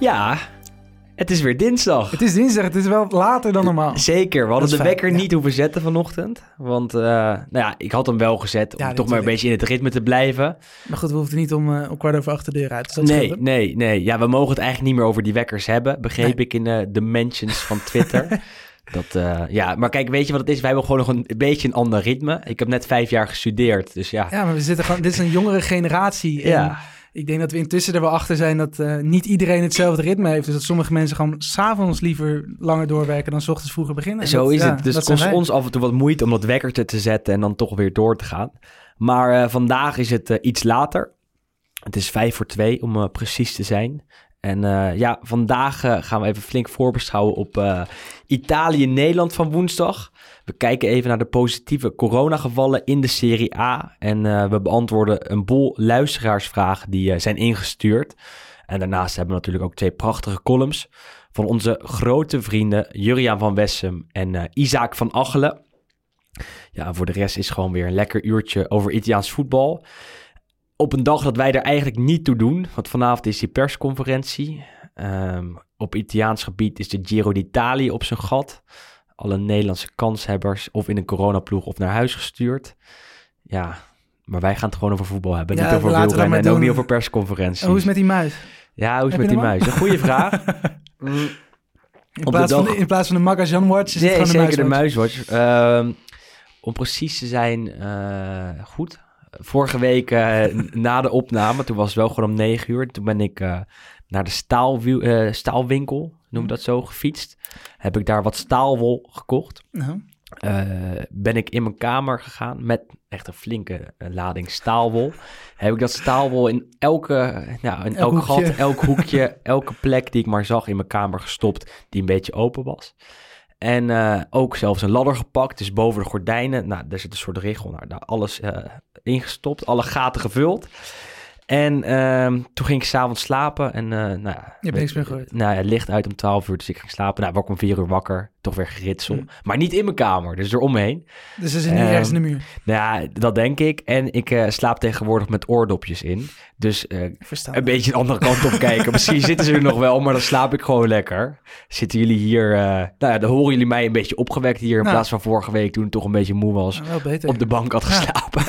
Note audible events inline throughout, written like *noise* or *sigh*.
Ja, het is weer dinsdag. Het is dinsdag, het is wel later dan normaal. Zeker, we hadden de fijn, wekker ja. niet hoeven zetten vanochtend. Want eh, nou ja, ik had hem wel gezet om Ja, toch maar een beetje in het ritme te blijven. Maar goed, we hoefden niet om, om kwart over acht de deur uit. Dus dat nee, nee, nee. Ja, we mogen het eigenlijk niet meer over die wekkers hebben. Begreep Nee. ik in eh, de mentions van Twitter. *laughs* Dat, ja, maar kijk, weet je wat het is? Wij hebben gewoon nog een, een beetje een ander ritme. Ik heb net vijf jaar gestudeerd, dus ja. Ja, maar we zitten gewoon, dit is een jongere generatie. En Ja. Ik denk dat we intussen er wel achter zijn dat eh, niet iedereen hetzelfde ritme heeft. Dus dat sommige mensen gewoon s'avonds liever langer doorwerken dan s ochtends vroeger beginnen. En Zo dat- is ja, het. Dus het kost ons af en toe wat moeite om dat wekkertje te zetten en dan toch weer door te gaan. Maar eh, vandaag is het eh, iets later. Het is vijf voor twee om precies te zijn. En ja, vandaag gaan we even flink voorbeschouwen op Italië-Nederland van woensdag. We kijken even naar de positieve coronagevallen in de Serie A. En eh, we beantwoorden een boel luisteraarsvragen die eh, zijn ingestuurd. En daarnaast hebben we natuurlijk ook twee prachtige columns van onze grote vrienden Juriaan van Wessem en eh, Isaac van Achelen. Ja, voor de rest is gewoon weer een lekker uurtje over Italiaans voetbal. Op een dag dat wij er eigenlijk niet toe doen, want vanavond is die persconferentie. Ehm, op Italiaans gebied is de Giro d'Italia op zijn gat. Alle Nederlandse kanshebbers of in een coronaploeg of naar huis gestuurd. Ja, maar wij gaan het gewoon over voetbal hebben. Ja, niet over wielrennen en ook niet over persconferenties. En hoe is het met die muis? Ja, hoe is het met die muis? Een goede *laughs* vraag. Mm, In, Op plaats, de van de, in plaats van de Magajan Watch is het gewoon zeker de de muiswatch. muiswatch. Ehm, om precies te zijn, eh, goed. Vorige week eh, na de opname, toen was het wel gewoon om negen uur. Toen ben ik eh, naar de staalwiel, eh, staalwinkel, noem dat zo, gefietst. Heb ik daar wat staalwol gekocht. Nou, Eh, ben ik in mijn kamer gegaan met echt een flinke eh, lading staalwol. *laughs* Heb ik dat staalwol in elke, nou, in elk, Elk gat, *laughs* elk hoekje, *laughs* elke plek die ik maar zag in mijn kamer gestopt, die een beetje open was. En ook zelfs een ladder gepakt, dus boven de gordijnen. Nou, daar zit een soort richel, nou, daar alles ingestopt, alle gaten gevuld. En ehm, toen ging ik s'avonds slapen en eh nou ja... hebt niks meer gehoord? Nou ja, licht uit om 12 uur, dus ik ging slapen. Nou, ik om 4 uur wakker, toch weer geritsel. Hm. Maar niet in mijn kamer, dus eromheen. dus ze zit niet Ehm, ergens in de muur. Nou ja, dat denk ik. En ik eh, slaap tegenwoordig met oordopjes in. Dus eh, een beetje de andere kant op kijken. Misschien zitten ze er nog wel, maar dan slaap ik gewoon lekker. Zitten jullie hier... nou ja, dan horen jullie mij een beetje opgewekt hier... in Nou. plaats van vorige week toen ik toch een beetje moe was... Nou, op de bank had Ja. geslapen.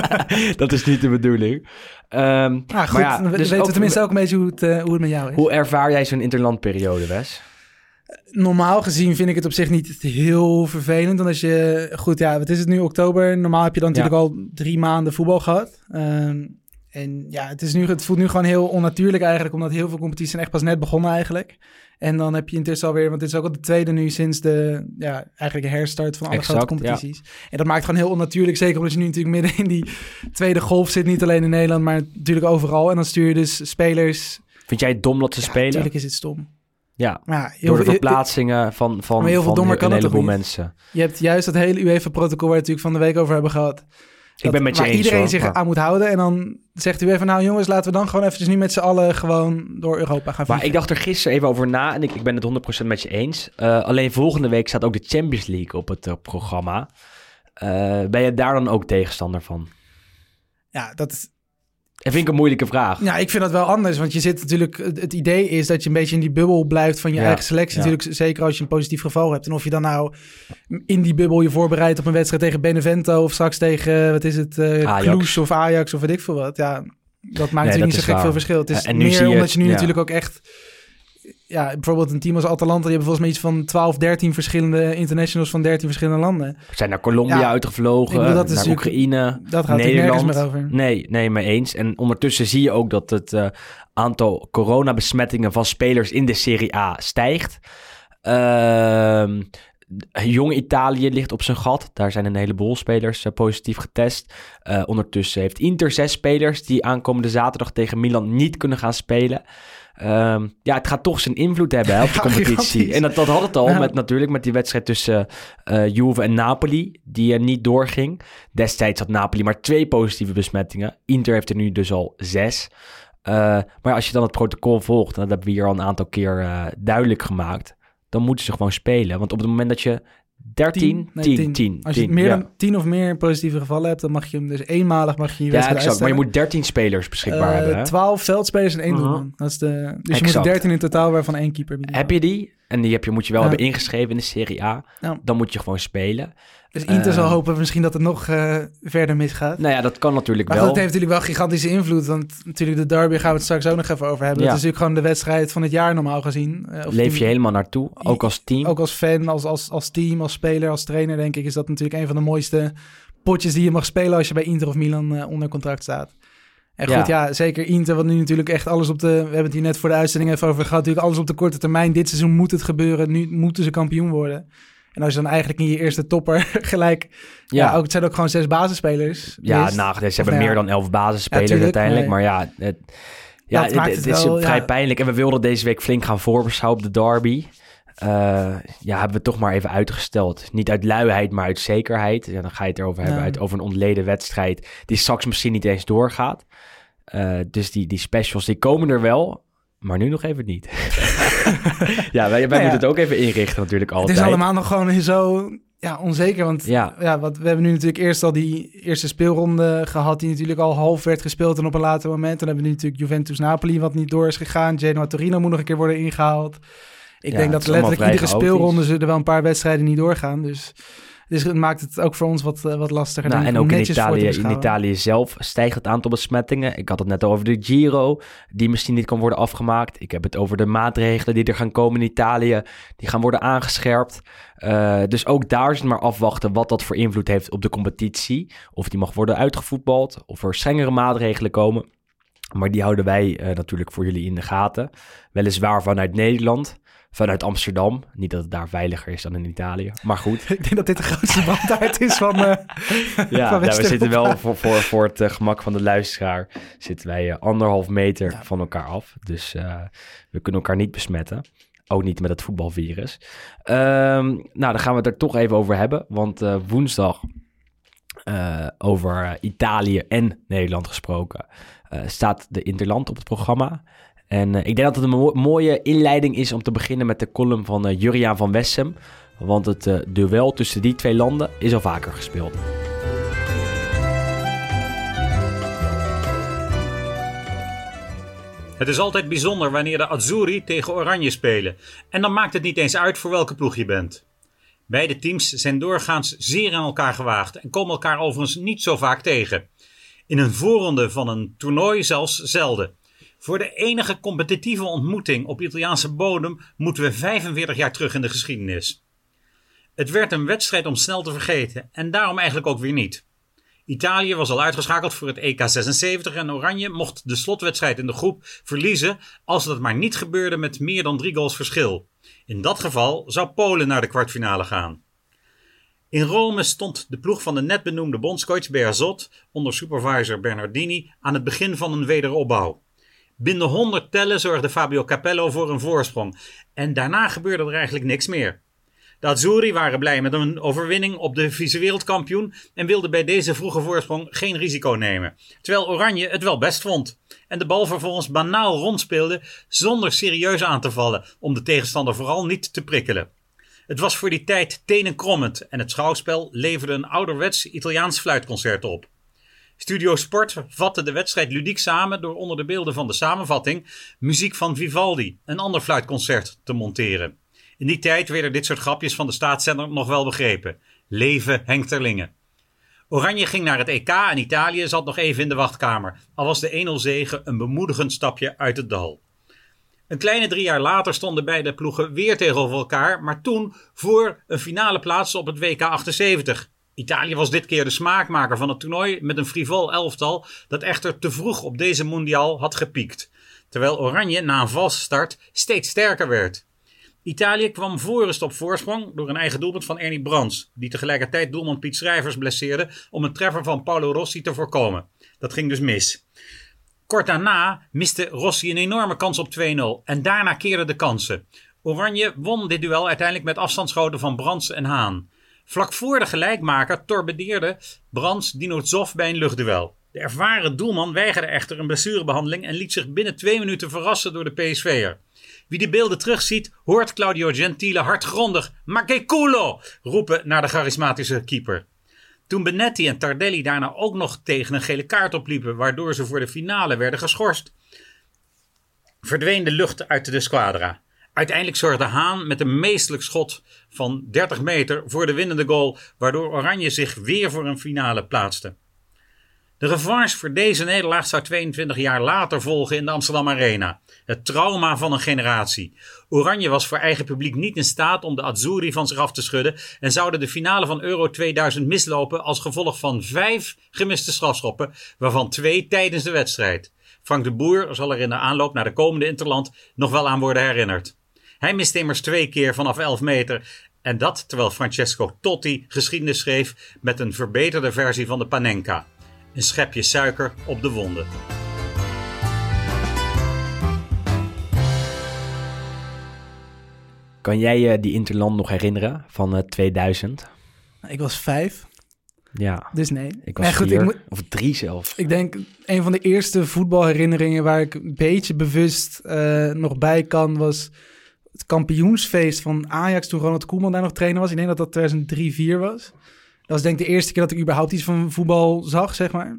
*laughs* dat is niet de bedoeling. Ah, goed, ja, dus weten we tenminste ook een beetje hoe het, eh, hoe het met jou is. Hoe ervaar jij zo'n interlandperiode, Wes? Normaal gezien vind ik het op zich niet heel vervelend. Want als je, goed, ja, wat is het nu, oktober? Normaal heb je dan Ja. natuurlijk al drie maanden voetbal gehad. Ehm, en ja, het, is nu, het voelt nu gewoon heel onnatuurlijk eigenlijk, omdat heel veel competities zijn echt pas net begonnen eigenlijk. En dan heb je intussen alweer, want dit is ook al de tweede nu sinds de, ja, eigenlijk de herstart van alle Exact, grote competities. En dat maakt gewoon heel onnatuurlijk, zeker omdat je nu natuurlijk midden in die tweede golf zit, niet alleen in Nederland, maar natuurlijk overal. En dan stuur je dus spelers, Vind jij het dom dat ze ja, spelen? natuurlijk is het stom. Ja, door de verplaatsingen van, van, Maar heel veel van dommer een kan heleboel mensen. Je hebt juist dat hele UEFA-protocol waar we natuurlijk van de week over hebben gehad. Ik ben met je waar eens, iedereen hoor, zich maar- aan moet houden. En dan zegt u even, nou jongens, laten we dan gewoon eventjes nu met z'n allen gewoon door Europa gaan Maar vliegen. ik dacht er gisteren even over na en ik, ik ben het 100% met je eens. Eh, alleen volgende week staat ook de Champions League op het eh, programma. Eh, ben je daar dan ook tegenstander van? Ja, dat is, Dat vind ik een moeilijke vraag. ja, ik vind dat wel anders. Want je zit natuurlijk, het, idee is dat je een beetje in die bubbel blijft van je Ja, eigen selectie. ja. Natuurlijk, zeker als je een positief geval hebt. En of je dan nou in die bubbel je voorbereidt op een wedstrijd tegen Benevento of straks tegen, wat is het, eh Ajax. Cluj of Ajax of weet ik veel wat. Ja, dat maakt natuurlijk niet zo gek waar. veel verschil. Het is en nu meer zie je- omdat je nu natuurlijk ook echt ja, bijvoorbeeld een team als Atalanta, die hebben volgens mij iets van 12, 13 verschillende internationals van 13 verschillende landen. Zijn naar Colombia Ja, uitgevlogen, bedoel, dat naar Oekraïne, Dat gaat Nederland. nergens meer over. Nee, nee, mee eens. En ondertussen zie je ook dat het eh, aantal coronabesmettingen van spelers in de Serie A stijgt. Ehm, Jong Italië ligt op zijn gat. Daar zijn een heleboel spelers eh, positief getest. Eh, ondertussen heeft Inter zes spelers die aankomende zaterdag tegen Milan niet kunnen gaan spelen. Ehm, ja, het gaat toch zijn invloed hebben hè, op de *laughs* Ja, competitie. gigantisch. En dat, dat had het al Ja. met, natuurlijk met die wedstrijd tussen eh Juve en Napoli, die er niet doorging. Destijds had Napoli maar twee positieve besmettingen. Inter heeft er nu dus al zes. Eh, maar als je dan het protocol volgt, en dat hebben we hier al een aantal keer eh, duidelijk gemaakt, dan moeten ze gewoon spelen. Want op het moment dat je 13, 10, Nee, 10, 10, Als je meer ja. dan 10 of meer positieve gevallen hebt, dan mag je hem dus eenmalig mag je je Ja, exact. Maar je moet 13 spelers beschikbaar Eh, hebben. Hè? 12 veldspelers en één Mhm. doelman. Dat is de, dus je moet 13 in totaal, waarvan één keeper. minimaal. Heb je die? En die heb je, moet je wel Ja. hebben ingeschreven in de Serie A. Ja. Dan moet je gewoon spelen. Dus Inter zal hopen misschien dat het nog eh, verder misgaat. Nou ja, dat kan natuurlijk Maar wel. goed, het heeft natuurlijk wel gigantische invloed. Want natuurlijk de derby gaan we het straks ook nog even over hebben. Ja. Dat is natuurlijk gewoon de wedstrijd van het jaar normaal gezien. Eh, of Leef je helemaal naartoe, ook als team. Ook als fan, als, als, als team, als speler, als trainer denk ik... is dat natuurlijk een van de mooiste potjes die je mag spelen... als je bij Inter of Milan eh, onder contract staat. En Ja. goed, ja, zeker Inter, wat nu natuurlijk echt alles op de... We hebben het hier net voor de uitzending even over gehad. Natuurlijk alles op de korte termijn. Dit seizoen moet het gebeuren. Nu moeten ze kampioen worden. En als je dan eigenlijk in je eerste topper *laughs* gelijk... Ja, ook, het zijn ook gewoon zes basisspelers. Ja, Meest. nou, ze Of hebben nou meer dan elf basisspelers Ja, uiteindelijk. nee. Maar ja, het, ja, het, maakt het het is wel, vrij pijnlijk. En we wilden deze week flink gaan voorbeschouwen op de derby. Eh, ja, hebben we toch maar even uitgesteld. Niet uit luiheid, maar uit zekerheid. Ja, dan ga je het erover hebben, uit, over een ontleden wedstrijd... die straks misschien niet eens doorgaat. Eh, dus die, die specials, die komen er wel... Maar nu nog even niet. *laughs* ja, wij, wij ja. moeten het ook even inrichten natuurlijk Het altijd. is allemaal nog gewoon zo ja, onzeker. Want Ja. ja. wat, we hebben nu natuurlijk eerst al die eerste speelronde gehad... die natuurlijk al half werd gespeeld en op een later moment. Dan hebben we nu natuurlijk Juventus-Napoli wat niet door is gegaan. Genoa-Torino moet nog een keer worden ingehaald. Ik Ja, denk het dat letterlijk iedere chaotisch. speelronde... zullen er wel een paar wedstrijden niet doorgaan. Dus, dus het maakt het ook voor ons wat, eh, wat lastiger. Nou, en ook in Italië, in. Italië zelf stijgt het aantal besmettingen. Ik had het net over de Giro, die misschien niet kan worden afgemaakt. Ik heb het over de maatregelen die er gaan komen in Italië. Die gaan worden aangescherpt. Eh, dus ook daar is het maar afwachten wat dat voor invloed heeft op de competitie. Of die mag worden uitgevoetbald, of er strengere maatregelen komen. Maar die houden wij eh, natuurlijk voor jullie in de gaten. Weliswaar vanuit Nederland, vanuit Amsterdam. Niet dat het daar veiliger is dan in Italië, maar goed. *laughs* Ik denk dat dit de grootste bandaard is van... eh, *laughs* *laughs* Ja, van nou, we zitten wel voor, voor, voor het eh, gemak van de luisteraar. Zitten wij eh, anderhalf meter Ja. van elkaar af. Dus we kunnen elkaar niet besmetten. Ook niet met het voetbalvirus. Ehm, nou, dan gaan we het er toch even over hebben. Want woensdag, over Italië en Nederland gesproken, staat de Interland op het programma. En eh, ik denk dat het een mo- mooie inleiding is om te beginnen met de column van eh, Juriaan van Wessem. Want het eh, duel tussen die twee landen is al vaker gespeeld. Het is altijd bijzonder wanneer de Azzurri tegen Oranje spelen. En dan maakt het niet eens uit voor welke ploeg je bent. Beide teams zijn doorgaans zeer aan elkaar gewaagd en komen elkaar overigens niet zo vaak tegen. In een voorronde van een toernooi zelfs zelden. Voor de enige competitieve ontmoeting op Italiaanse bodem moeten we 45 jaar terug in de geschiedenis. Het werd een wedstrijd om snel te vergeten en daarom eigenlijk ook weer niet. Italië was al uitgeschakeld voor het EK 76 en Oranje mocht de slotwedstrijd in de groep verliezen als dat maar niet gebeurde met meer dan drie goals verschil. In dat geval zou Polen naar de kwartfinale gaan. In Rome stond de ploeg van de net benoemde bondscoach Beazot onder supervisor Bernardini aan het begin van een wederopbouw. Binnen 100 tellen zorgde Fabio Capello voor een voorsprong en daarna gebeurde er eigenlijk niks meer. De Azzurri waren blij met een overwinning op de vice-wereldkampioen en wilden bij deze vroege voorsprong geen risico nemen. Terwijl Oranje het wel best vond en de bal vervolgens banaal rondspeelde zonder serieus aan te vallen om de tegenstander vooral niet te prikkelen. Het was voor die tijd tenenkrommend en het schouwspel leverde een ouderwets Italiaans fluitconcert op. Studio Sport vatte de wedstrijd ludiek samen door onder de beelden van de samenvatting muziek van Vivaldi, een ander fluitconcert, te monteren. In die tijd werden dit soort grapjes van de staatszender nog wel begrepen. Leven Henk Terlingen. Oranje ging naar het EK en Italië zat nog even in de wachtkamer, al was de 1-0 zege een bemoedigend stapje uit het dal. Een kleine drie jaar later stonden beide ploegen weer tegenover elkaar, maar toen voor een finale plaats op het WK 78. Italië was dit keer de smaakmaker van het toernooi met een frivol elftal dat echter te vroeg op deze mondiaal had gepiekt. Terwijl Oranje na een valse start steeds sterker werd. Italië kwam voorrust op voorsprong door een eigen doelpunt van Ernie Brands, die tegelijkertijd doelman Piet Schrijvers blesseerde om een treffer van Paolo Rossi te voorkomen. Dat ging dus mis. Kort daarna miste Rossi een enorme kans op 2-0 en daarna keerden de kansen. Oranje won dit duel uiteindelijk met afstandsschoten van Brands en Haan. Vlak voor de gelijkmaker torpedeerde Brands Dino Zoff bij een luchtduel. De ervaren doelman weigerde echter een blessurebehandeling en liet zich binnen twee minuten verrassen door de PSV'er. Wie de beelden terugziet, hoort Claudio Gentile hardgrondig Ma che culo roepen naar de charismatische keeper. Toen Benetti en Tardelli daarna ook nog tegen een gele kaart opliepen, waardoor ze voor de finale werden geschorst, verdween de lucht uit de squadra. Uiteindelijk zorgde Haan met een meestelijk schot van 30 meter voor de winnende goal, waardoor Oranje zich weer voor een finale plaatste. De revanche voor deze nederlaag zou 22 jaar later volgen in de Amsterdam Arena. Het trauma van een generatie. Oranje was voor eigen publiek niet in staat om de Azzurri van zich af te schudden en zouden de finale van Euro 2000 mislopen als gevolg van vijf gemiste strafschoppen, waarvan twee tijdens de wedstrijd. Frank de Boer zal er in de aanloop naar de komende Interland nog wel aan worden herinnerd. Hij miste immers twee keer vanaf 11 meter en dat terwijl Francesco Totti geschiedenis schreef met een verbeterde versie van de Panenka. Een schepje suiker op de wonden. Kan jij je die Interland nog herinneren van eh 2000? Ik was vijf, Ja, dus nee. ik was Nee, goed, vier, ik moet- of drie zelfs. Ik denk een van de eerste voetbalherinneringen waar ik een beetje bewust eh, nog bij kan, was het kampioensfeest van Ajax toen Ronald Koeman daar nog trainer was. Ik denk dat dat 2003-4 was. Dat was denk ik de eerste keer dat ik überhaupt iets van voetbal zag, zeg maar.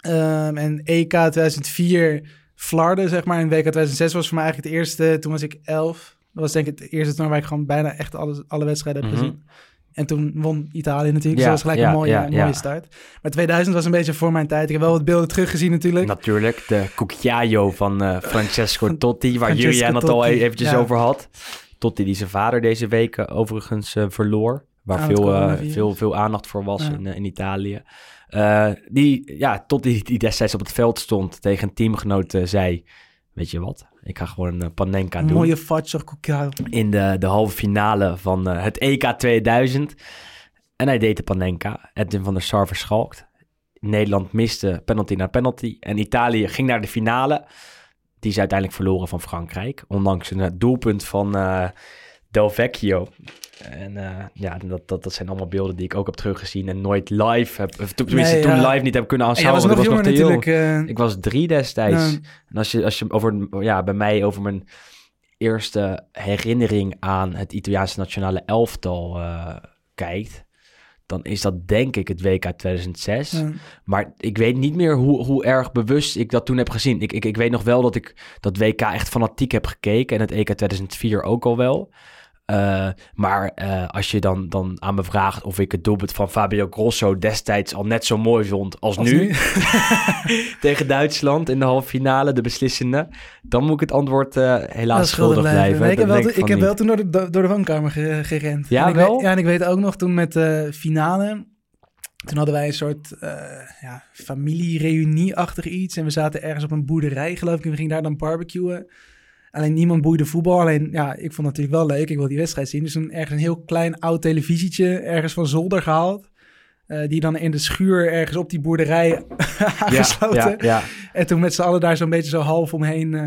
Ehm, en EK 2004 Flarden, zeg maar. En WK 2006 was voor mij eigenlijk het eerste. Toen was ik 11. Dat was denk ik het eerste toernooi waar ik gewoon bijna echt alles, alle wedstrijden heb Mhm. gezien. En toen won Italië natuurlijk. Ja, dus dat was gelijk een mooie, mooie start. Maar 2000 was een beetje voor mijn tijd. Ik heb wel wat beelden teruggezien natuurlijk. Natuurlijk, de Cucchiaio van eh, Francesco Totti, waar Julian het al eventjes over had. Totti die zijn vader deze week overigens eh, verloor. Waar veel, eh, veel, veel aandacht voor was in, in Italië. Die, ja, Totti die destijds op het veld stond tegen een teamgenoot zei... Weet je wat, ik ga gewoon een eh, Panenka Een doen. mooie in de, de halve finale van eh, het EK 2000. En hij deed de Panenka. Edwin van der Sar verschalkt. Nederland miste penalty na penalty. En Italië ging naar de finale. Die is uiteindelijk verloren van Frankrijk. Ondanks een eh, doelpunt van Del Vecchio. En eh, ja, dat, dat, dat zijn allemaal beelden die ik ook heb teruggezien. En nooit live heb... of Tenminste, Nee, toen ja. live niet heb kunnen aanschouwen. was nog want ik jonger te jong. eh, Ik was drie destijds. Ja. En als je, als je over, ja, bij mij over mijn eerste herinnering aan het Italiaanse nationale elftal eh, kijkt, dan is dat denk ik het WK 2006. ja. Maar ik weet niet meer hoe, hoe erg bewust ik dat toen heb gezien. Ik, ik, ik weet nog wel dat ik dat WK echt fanatiek heb gekeken en het EK 2004 ook al wel. Eh, maar eh, als je dan, dan aan me vraagt of ik het doelpunt van Fabio Grosso destijds al net zo mooi vond als, Als nu, nu. *laughs* tegen Duitsland in de halve finale, de beslissende, dan moet ik het antwoord eh, helaas schuldig blijven. Nee, ik heb, wel, ik heb wel toen door de, door de woonkamer ge- gerend. Ja, en ik wel? Weet, ja, en ik weet ook nog toen met de finale. Toen hadden wij een soort ja, familiereunie-achtig iets. En we zaten ergens op een boerderij, geloof ik. En we gingen daar dan barbecuen. Alleen niemand boeide voetbal. Alleen, ja, ik vond het natuurlijk wel leuk. Ik wil die wedstrijd zien. Dus toen ergens een heel klein oud televisietje ergens van zolder gehaald. Eh, die dan in de schuur ergens op die boerderij *laughs* aangesloten. ja, ja. En toen met z'n allen daar zo'n beetje zo half omheen. eh,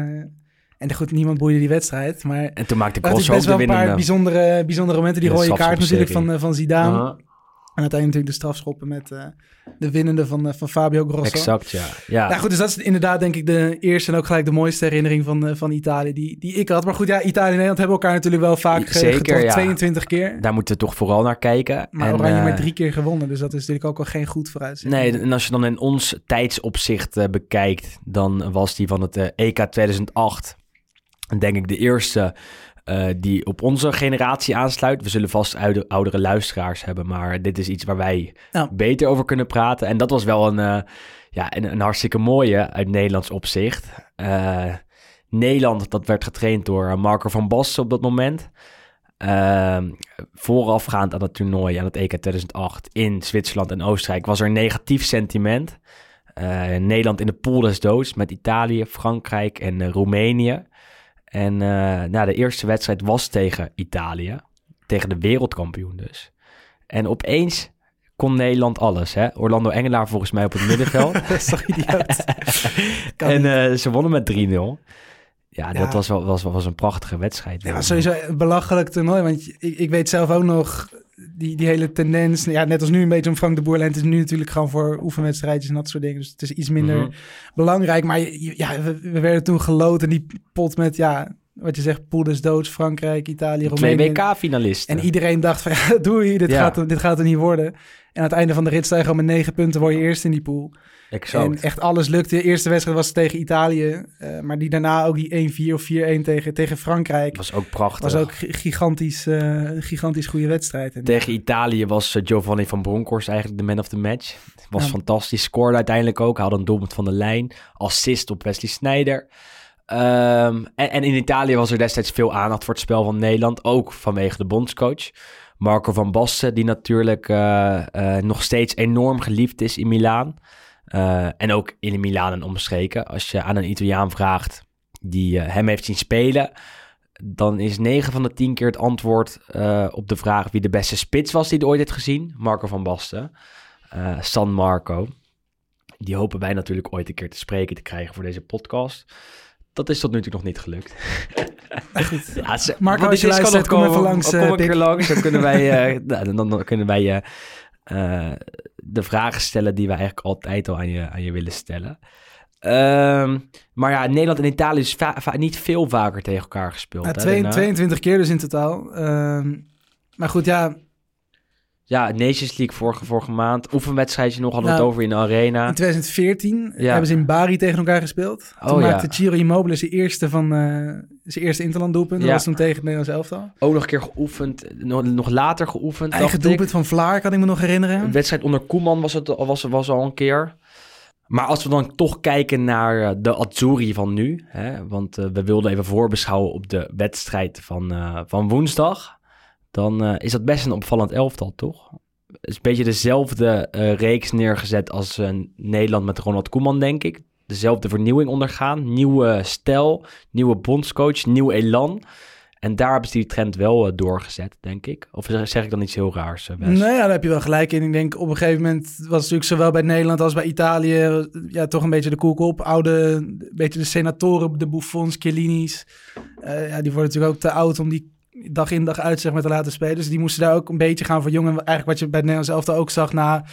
en goed, niemand boeide die wedstrijd. Maar En toen maakte het is Grosso ook best de wel een paar winnende. bijzondere, bijzondere momenten. Die rode kaart natuurlijk van, eh, van Zidane. En uiteindelijk natuurlijk de strafschoppen met eh, de winnende van, eh, van Fabio Grosso. exact, ja. ja. Nou goed, dus dat is inderdaad denk ik de eerste en ook gelijk de mooiste herinnering van, eh, van Italië die, die ik had. Maar goed, ja, Italië en Nederland hebben elkaar natuurlijk wel vaak Zeker, ja. 22 keer. Daar moeten we toch vooral naar kijken. Maar En, Oranje maar drie keer gewonnen. Dus dat is natuurlijk ook al geen goed vooruitzicht. Nee, en als je dan in ons tijdsopzicht bekijkt, dan was die van het EK 2008, denk ik de eerste eh, die op onze generatie aansluit. We zullen vast oude, oudere luisteraars hebben, maar dit is iets waar wij beter over kunnen praten. En dat was wel een, eh, ja, een, een hartstikke mooie uit Nederlands opzicht. Eh, Nederland, dat werd getraind door Marco van Basten op dat moment. Ehm, voorafgaand aan het toernooi, aan het EK 2008 in Zwitserland en Oostenrijk, was er negatief sentiment. Nederland in de pool des doods met Italië, Frankrijk en Roemenië. En eh, nou, de eerste wedstrijd was tegen Italië, tegen de wereldkampioen dus. En opeens kon Nederland alles. Hè? Orlando Engelaar volgens mij op het middenveld. Dat is toch idioot? En eh, ze wonnen met 3-0. Ja, Ja. dat was, wel, was, was een prachtige wedstrijd. Ja, sowieso een belachelijk toernooi. Want ik, ik weet zelf ook nog die, die hele tendens. Ja, net als nu een beetje om Frank de Boer. Het is nu natuurlijk gewoon voor oefenwedstrijdjes en dat soort dingen. Dus het is iets minder Mhm. belangrijk. Maar ja, we, we werden toen geloten. Die pot met, ja, wat je zegt, pool des doods. Frankrijk, Italië, Twee Roemenië. WK-finalisten. En iedereen dacht van, *laughs* ja, doei, dit, Ja. gaat, dit gaat er niet worden. En aan het einde van de rit sta je gewoon met negen punten, word je eerst in die pool. Exact. En echt alles lukte. De eerste wedstrijd was tegen Italië. eh, maar die daarna ook die 1-4 of 4-1 tegen, tegen Frankrijk. was ook prachtig. was ook gi- gigantisch, eh, een gigantisch goede wedstrijd. En, Tegen Italië was eh, Giovanni van Bronckhorst eigenlijk de man of the match. Was Ja. fantastisch. Scoorde uiteindelijk ook. Had een doelpunt van de lijn. Assist op Wesley Sneijder. Ehm, en, en in Italië was er destijds veel aandacht voor het spel van Nederland. Ook vanwege de bondscoach. Marco van Basten, die natuurlijk nog steeds enorm geliefd is in Milaan. Eh, en ook in Milaan en omstreken. Als je aan een Italiaan vraagt die eh, hem heeft zien spelen... dan is 9 van de 10 keer het antwoord eh, op de vraag... wie de beste spits was die hij ooit heeft gezien. Marco van Basten. San Marco. Die hopen wij natuurlijk ooit een keer te spreken te krijgen voor deze podcast. Dat is tot nu toe nog niet gelukt. *laughs* Ja, ze- Marco, als je luistert, kom even komen. langs, Kom eh, een keer langs, dan kunnen wij, nou, *laughs* dan, dan kunnen wij de vragen stellen die wij eigenlijk altijd al aan je, aan je willen stellen. Ehm, maar ja, Nederland en Italië is niet veel vaker tegen elkaar gespeeld. Ja, hè, twee- daarna. 22 keer dus in totaal. Ehm, maar goed, ja, Ja, Nations League vorige, vorige maand. Oefenwedstrijdje nog, hadden we Nou, het over in de arena. in 2014 Ja. hebben ze in Bari tegen elkaar gespeeld. Toen Oh, ja. maakte Ciro Immobile zijn eerste, van, eh, zijn eerste Interland doelpunt. Dat Ja. was toen tegen het Nederlands elftal. Ook nog een keer geoefend, nog, nog later geoefend. Eigen doelpunt van Vlaar, kan ik me nog herinneren. Een wedstrijd onder Koeman was het was, was al een keer. Maar als we dan toch kijken naar eh, de Azzurri van nu. Hè, want eh, we wilden even voorbeschouwen op de wedstrijd van, eh, van woensdag. Dan is dat best een opvallend elftal, toch? Het is een beetje dezelfde reeks neergezet als Nederland met Ronald Koeman, denk ik. Dezelfde vernieuwing ondergaan. Nieuwe stijl, nieuwe bondscoach, nieuw elan. En daar hebben ze die trend wel eh, doorgezet, denk ik. Of zeg ik dan iets heel raars, eh, Wes? Nee, ja, daar heb je wel gelijk in. Ik denk op een gegeven moment was het natuurlijk zowel bij Nederland als bij Italië ja, toch een beetje de koek op. Oude, een beetje de senatoren, de Buffons, Chiellini's. Eh, ja, die worden natuurlijk ook te oud om die dag in dag uit zeg maar, te laten spelen. Dus die moesten daar ook een beetje gaan verjongen. Eigenlijk wat je bij het Nederlands elftal ook zag na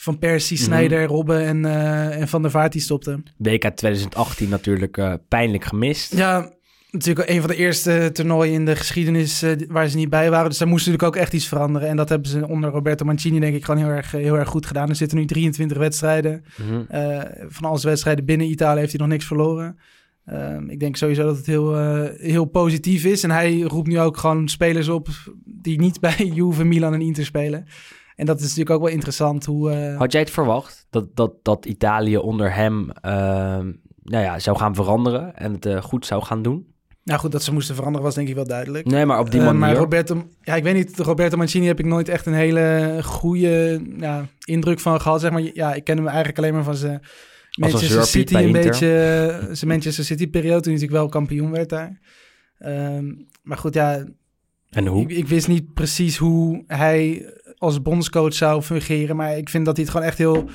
Van Persie, Mhm. Sneijder, Robben en, eh, en Van der Vaart die stopten. WK 2018 natuurlijk eh, pijnlijk gemist. Ja, natuurlijk een van de eerste toernooien in de geschiedenis eh, waar ze niet bij waren. Dus daar moest natuurlijk ook echt iets veranderen. En dat hebben ze onder Roberto Mancini denk ik gewoon heel erg, heel erg goed gedaan. Er zitten nu 23 wedstrijden. Mhm. Van alle wedstrijden binnen Italië heeft hij nog niks verloren. Ehm, ik denk sowieso dat het heel, heel positief is. En hij roept nu ook gewoon spelers op die niet *laughs* bij Juve, Milan en Inter spelen. En dat is natuurlijk ook wel interessant hoe... eh, Had jij het verwacht dat, dat, dat Italië onder hem ehm, nou ja, zou gaan veranderen en het eh, goed zou gaan doen? Nou goed, dat ze moesten veranderen was denk ik wel duidelijk. Nee, maar op die Eh, manier. maar Roberto, ja, ik weet niet, Roberto Mancini heb ik nooit echt een hele goede ja, indruk van gehad. Zeg maar, ja, ik ken hem eigenlijk alleen maar van zijn Manchester City, een Inter. beetje zijn Manchester City periode, toen hij natuurlijk wel kampioen werd daar. Ehm, maar goed, ja, en hoe? ik, ik wist niet precies hoe hij als bondscoach zou fungeren, maar ik vind dat hij het gewoon echt heel